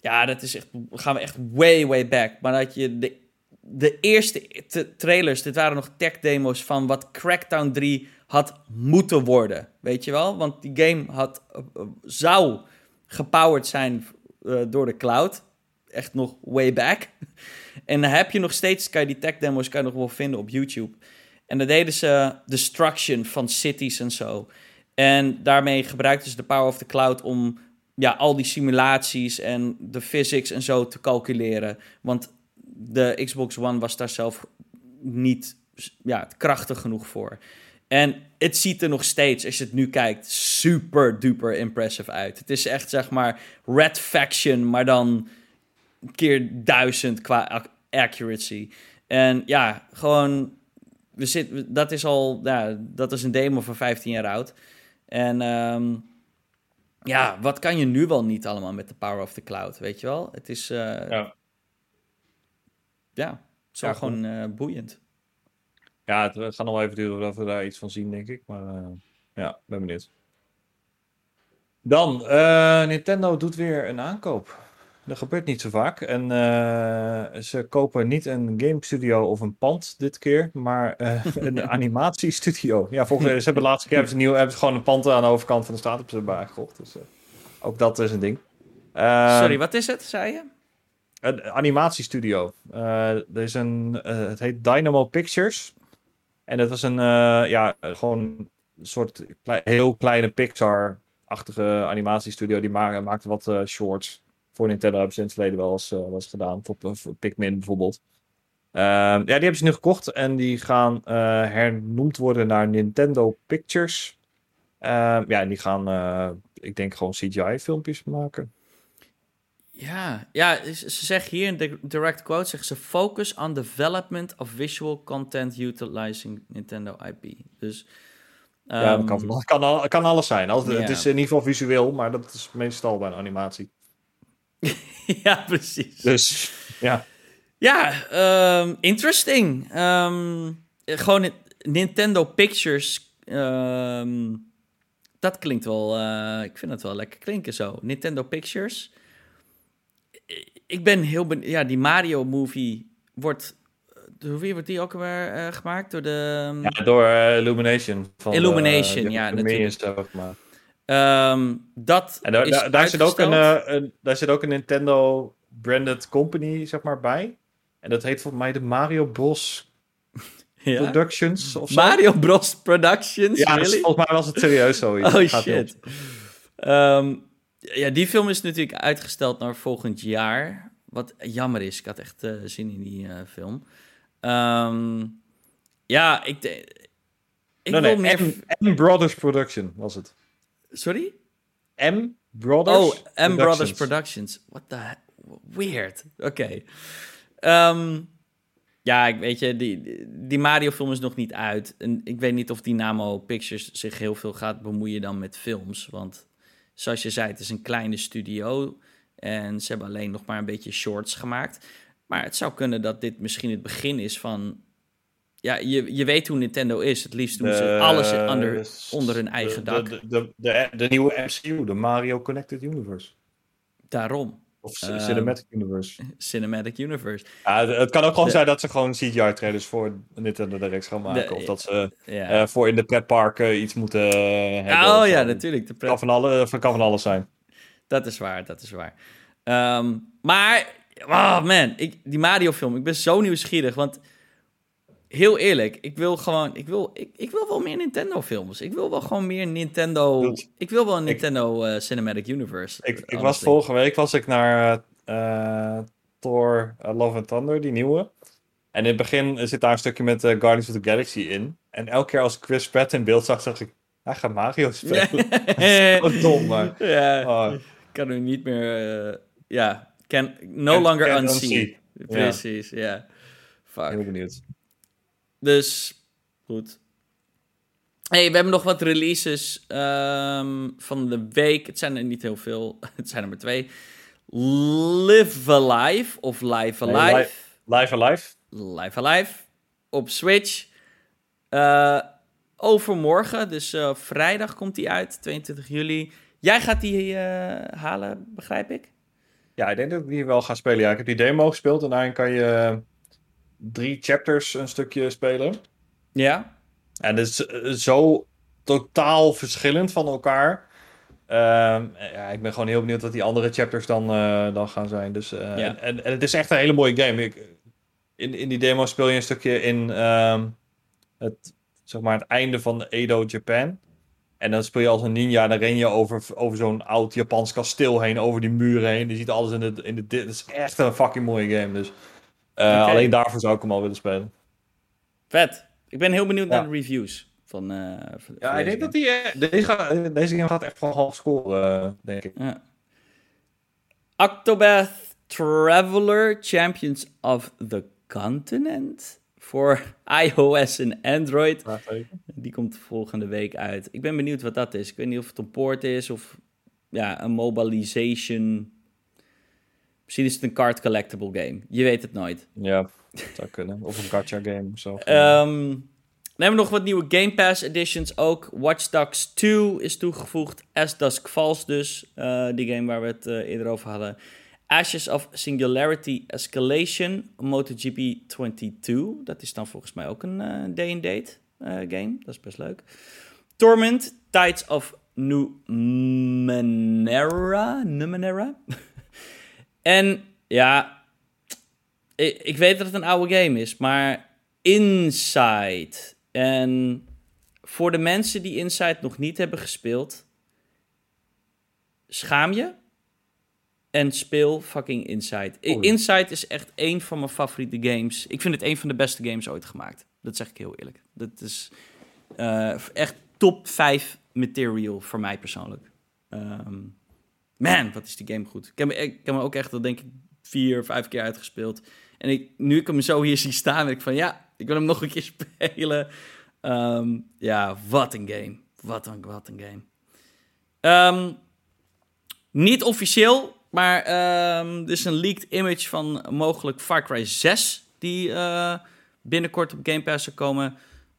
ja, dat is echt, gaan we echt way, way back. Maar dat je de, de eerste trailers, dit waren nog tech demo's van wat Crackdown 3 had moeten worden, weet je wel? Want die game had, eh, eh, zou gepowered zijn eh, door de cloud, echt nog way back. En dan heb je nog steeds, kan je die tech demos kan je nog wel vinden op YouTube. En dan deden ze destruction van cities en zo. En daarmee gebruikten ze de power of the cloud om ja, al die simulaties en de physics en zo te calculeren. Want de Xbox One was daar zelf niet ja, krachtig genoeg voor. En het ziet er nog steeds, als je het nu kijkt, super duper impressive uit. Het is echt zeg maar Red Faction, maar dan keer duizend qua ac- accuracy. En ja, gewoon, we zitten, dat is al, ja, dat is een demo van 15 jaar oud. En ehm, ja, wat kan je nu wel niet allemaal met de power of the cloud, weet je wel? Het is, eh, ja.
Ja.
het is wel
Ja,
gewoon eh, boeiend.
Ja, het gaat nog wel even duren voordat we daar iets van zien, denk ik. Maar eh, ja, ben benieuwd. Dan, eh, Nintendo doet weer een aankoop. Dat gebeurt niet zo vaak. En eh, ze kopen niet een game studio of een pand dit keer, maar een animatiestudio. Ja, volgens mij, ze hebben de laatste keer hebben ze, nieuw, hebben ze gewoon een pand aan de overkant van de straat op ze erbij gekocht. Dus ook dat is een ding. Eh,
Sorry, wat is het, zei je?
een animatiestudio. Er is een, het heet Dynamo Pictures. En dat was een, eh, ja, gewoon soort heel kleine Pixar-achtige animatiestudio. Die ma maakte wat eh, shorts. Voor Nintendo hebben ze in het verleden wel eens, eh, eens gedaan. Voor, voor Pikmin bijvoorbeeld. Ehm, ja, die hebben ze nu gekocht. En die gaan hernoemd worden naar Nintendo Pictures. Ehm, ja, en die gaan, ik denk gewoon CGI-filmpjes maken.
Ja, ja ze ze zeggen hier in de direct quote, zeggen ze focus on development of visual content utilizing Nintendo IP. Dus
ja, dat kan,
ehm,
dat kan, al- kan alles zijn. Als, Het is in ieder geval visueel, maar dat is meestal bij een animatie.
ja, precies.
Dus ja,
Ja, ehm, interesting. Ehm, gewoon Ni- Nintendo Pictures. dat klinkt wel. eh, ik vind het wel lekker klinken zo. Nintendo Pictures. Ik ben heel benieuwd. Ja, die Mario movie wordt. Door wie wordt die ook weer eh, gemaakt? Door de.
ja door eh, Illumination. Van
Illumination,
de-
ja,
de
natuurlijk. Ehm, dat.
En daar,
is
daar, daar zit ook een, eh, een, daar zit ook een Nintendo branded company zeg maar, bij. En dat heet volgens mij de Mario Bros.
Ja?
Productions of zo.
Mario Bros. Productions.
ja, dus
really?
volgens mij was het serieus zoiets.
Oh shit. Ehm, ja, die film is natuurlijk uitgesteld naar volgend jaar. Wat jammer is. Ik had echt eh, zin in die eh, film. Ehm, ja, ik, ik
Nee,
meer...
M, M Brothers Production was het.
Sorry?
M Brothers
Oh, M Brothers Productions. What the... he- Weird. Oké. Ehm, ja, ik weet je, die, die Mario-film is nog niet uit. En ik weet niet of Dynamo Pictures zich heel veel gaat bemoeien dan met films. Want zoals je zei, het is een kleine studio. En ze hebben alleen nog maar een beetje shorts gemaakt. Maar het zou kunnen dat dit misschien het begin is van... Ja, je, je weet hoe Nintendo is. Het liefst doen ze alles onder, onder hun eigen dak.
De, de, de, de nieuwe MCU, de Mario Connected Universe.
Daarom.
Of
Ehm,
Cinematic Universe.
Cinematic Universe.
Ja, het kan ook gewoon
de-
zijn dat ze gewoon CGI-trailers voor Nintendo Direct gaan maken.
De-
of dat ze
Ja.
eh, voor in de pretparken iets moeten eh, hebben.
oh
of
ja,
zo.
natuurlijk. De pret-
Kan van, alle, van, kan van alles zijn.
Dat is waar, dat is waar. Ehm, maar, oh man, ik, die Mario-film, ik ben zo nieuwsgierig. Want heel eerlijk, ik wil gewoon, ik wil, ik, ik wil wel meer Nintendo-films. Ik wil wel gewoon meer Nintendo.
Goed.
Ik wil wel een
Ik-
Nintendo eh, Cinematic Universe.
Ik, ik was vorige week was ik naar eh, Thor eh, Love and Thunder, die nieuwe. En in het begin zit daar een stukje met Guardians of the Galaxy in. En elke keer als Chris Pratt in beeld zag, zag ik, hij gaat Mario spelen. Zo dom, maar...
ja,
Oh,
ik kan nu niet meer. Ja, can no longer unseen.
unsee.
Precies, ja. Fuck.
heel benieuwd.
Dus, goed. hey, we hebben nog wat releases ehm, van de week. Het zijn er niet heel veel. Het zijn er maar twee. Live Alive of Live Alive.
Live Alive.
Live Alive op Switch. Eh, overmorgen, dus eh, vrijdag komt die uit, 22 juli. Jij gaat die eh, halen, begrijp ik?
Ja, ik denk dat ik die wel ga spelen. Ja, ik heb die demo gespeeld en daarin kan je drie chapters een stukje spelen.
Ja.
En het is eh, zo totaal verschillend van elkaar. Ehm, ja, ik ben gewoon heel benieuwd wat die andere chapters dan, eh, dan gaan zijn. Dus, eh,
Ja.
en, en, en het is echt een hele mooie game. Ik, in, in die demo speel je een stukje in ehm, het, zeg maar het einde van Edo, Japan. En dan speel je als een ninja dan ren je over, over zo'n oud Japans kasteel heen, over die muren heen. Je ziet alles in de... In de dit is echt een fucking mooie game. Dus eh, alleen daarvoor zou ik hem al willen spelen.
Vet. Ik ben heel benieuwd
Ja.
naar de reviews van. eh, van-
Ja,
van
ik
deze
denk dat die, eh, deze, gaat, deze game gaat echt wel half scoren, eh, denk ik.
Ja. Octopath Traveler Champions of the Continent voor iOS en Android. Die komt volgende week uit. Ik ben benieuwd wat dat is. Ik weet niet of het een poort is of ja, een mobilization. Misschien is het een card collectible game. Je weet het nooit.
Ja, zou kunnen. Of een gacha game of zo.
Ehm, dan hebben we nog wat nieuwe Game Pass editions ook. Watch Dogs 2 is toegevoegd. As Dusk Falls dus. eh, die game waar we het eh, eerder over hadden. Ashes of Singularity Escalation. MotoGP 22. Dat is dan volgens mij ook een eh, day-and-date game. Dat is best leuk. Torment. Tides of Numenera. Numenera. en ja, ik, ik weet dat het een oude game is, maar Inside. En voor de mensen die Inside nog niet hebben gespeeld, schaam je en speel fucking Inside. Inside is echt een van mijn favoriete games. Ik vind het een van de beste games ooit gemaakt. Dat zeg ik heel eerlijk. Dat is eh, echt top 5 material voor mij persoonlijk. Ehm, Man, wat is die game goed. Ik heb, ik heb hem ook echt, al denk ik, vier, vijf keer uitgespeeld. En ik, nu ik hem zo hier zie staan, denk ik van ja, ik wil hem nog een keer spelen. Ehm, ja, wat een game. Wat een, wat een game. Ehm, niet officieel, maar um, er is een leaked image van mogelijk Far Cry 6 die uh, binnenkort op Game Pass zou komen.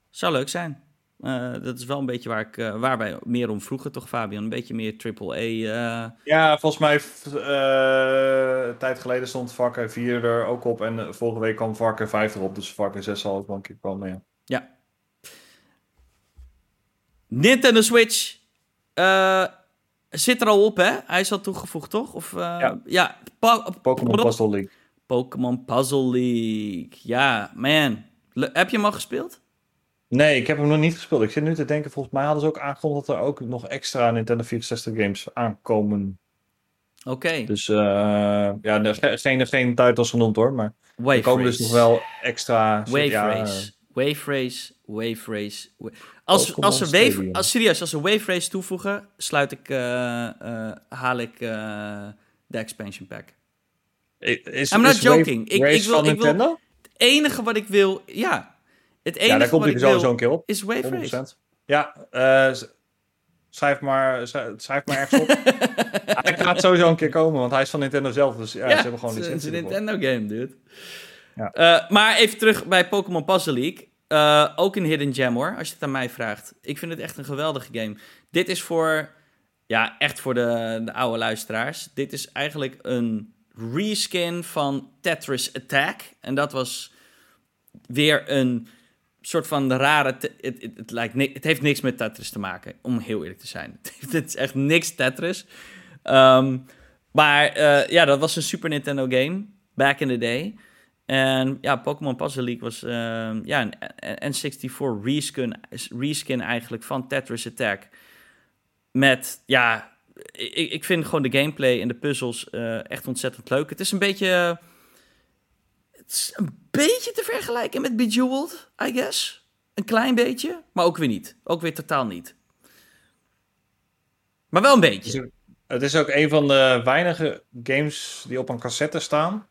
Zou leuk zijn. Uh, dat is wel een beetje waar, ik, uh, waar wij meer om vroegen, toch Fabian? Een beetje meer AAA.
Ja, volgens mij een tijd geleden stond Cry 4 er ook op. En vorige week kwam Cry 5 erop. Dus Cry 6 zal ook wel een keer komen, ja.
Ja. Nintendo Switch zit er al op, hè? Hij is al toegevoegd, toch? Of,
ja.
ja
Pokémon Puzzle League.
Pokémon Puzzle League. Ja, man. Le heb je hem al gespeeld?
Nee, ik heb hem nog niet gespeeld. Ik zit nu te denken, volgens mij hadden ze ook aangekondigd dat er ook nog extra Nintendo 64 games aankomen.
Oké. Okay.
Dus uh, ja, geen, geen titels genoemd hoor, maar
Wave
er komen
Race.
dus nog wel extra...
Wave
ja,
Race. Wave Race, Wave Race. Als, als, ze wave, als, serieus, als ze Wave Race toevoegen, sluit ik, uh, uh, haal ik de expansion pack.
Is,
I'm not
is
joking.
Wave
Ik, ik, wil,
van
ik wil,
Nintendo?
het enige wat ik wil, ja. Het enige
Ja, daar komt hij
ik
sowieso een keer op.
is Wave Race.
100%. Ja, s- schrijf, maar, sch- schrijf maar ergens op. hij gaat sowieso een keer komen, want hij is van Nintendo zelf. Dus ja, ze hebben gewoon
het is een. Nintendo game, dude.
Ja.
Eh, maar even terug bij Pokémon Puzzle League. Eh, ook een hidden gem hoor, als je het aan mij vraagt. Ik vind het echt een geweldige game. Dit is voor, ja, echt voor de, de oude luisteraars. Dit is eigenlijk een reskin van Tetris Attack. En dat was weer een soort van rare... Het, het, lijkt het heeft niks met Tetris te maken, om heel eerlijk te zijn. Het, is echt niks Tetris. Ehm, maar eh, ja, dat was een Super Nintendo game, back in the day. En ja, Pokémon Puzzle League was ehm, ja, een een N64 reskin, reskin eigenlijk van Tetris Attack. Met, ja, ik, ik vind gewoon de gameplay en de puzzels eh, echt ontzettend leuk. Het is een beetje... Het is een beetje te vergelijken met Bejeweled, I guess. Een klein beetje, maar ook weer niet. Ook weer totaal niet. Maar wel een beetje.
Het is ook een van de weinige games die op een cassette staan.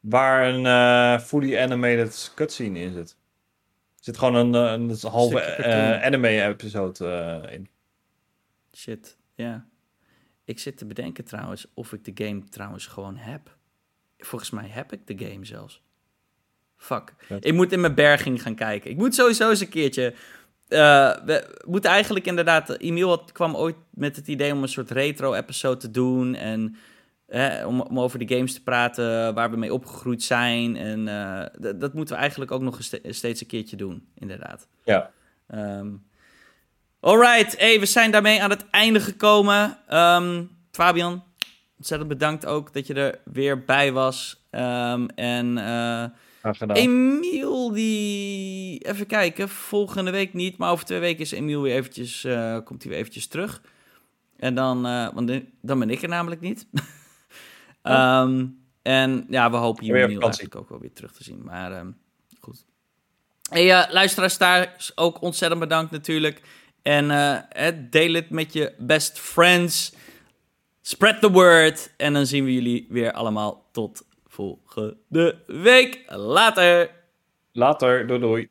Waar een eh, fully animated cutscene in zit. Er zit gewoon een, eh, een, halve eh, anime-episode in.
Shit, ja. Ik zit te bedenken trouwens of ik de game trouwens gewoon heb. Volgens mij heb ik de game zelfs. Fuck. Ik moet in mijn berging gaan kijken. Ik moet sowieso eens een keertje... eh, we moeten eigenlijk inderdaad... Emiel kwam ooit met het idee om een soort retro-episode te doen. En hè, om, om over de games te praten waar we mee opgegroeid zijn. En eh, dat moeten we eigenlijk ook nog steeds een keertje doen, inderdaad.
Ja.
Ehm alright, hey, we zijn daarmee aan het einde gekomen. Ehm, Fabian, ontzettend bedankt ook dat je er weer bij was. Ehm, en
gedaan.
Emiel, die... Even kijken, volgende week niet, maar over twee weken is Emiel weer eventjes, eh, komt hij weer eventjes terug. En dan, eh, want dan- ben ik er namelijk niet. Ehm, en ja, we hopen je Emiel eigenlijk ook wel weer terug te zien. Maar ehm, goed. Hey, luisteraars daar ook ontzettend bedankt natuurlijk. En deel het met je best friends. Spread the word. En dan zien we jullie weer allemaal tot volgende week. Later.
Later, doei doei.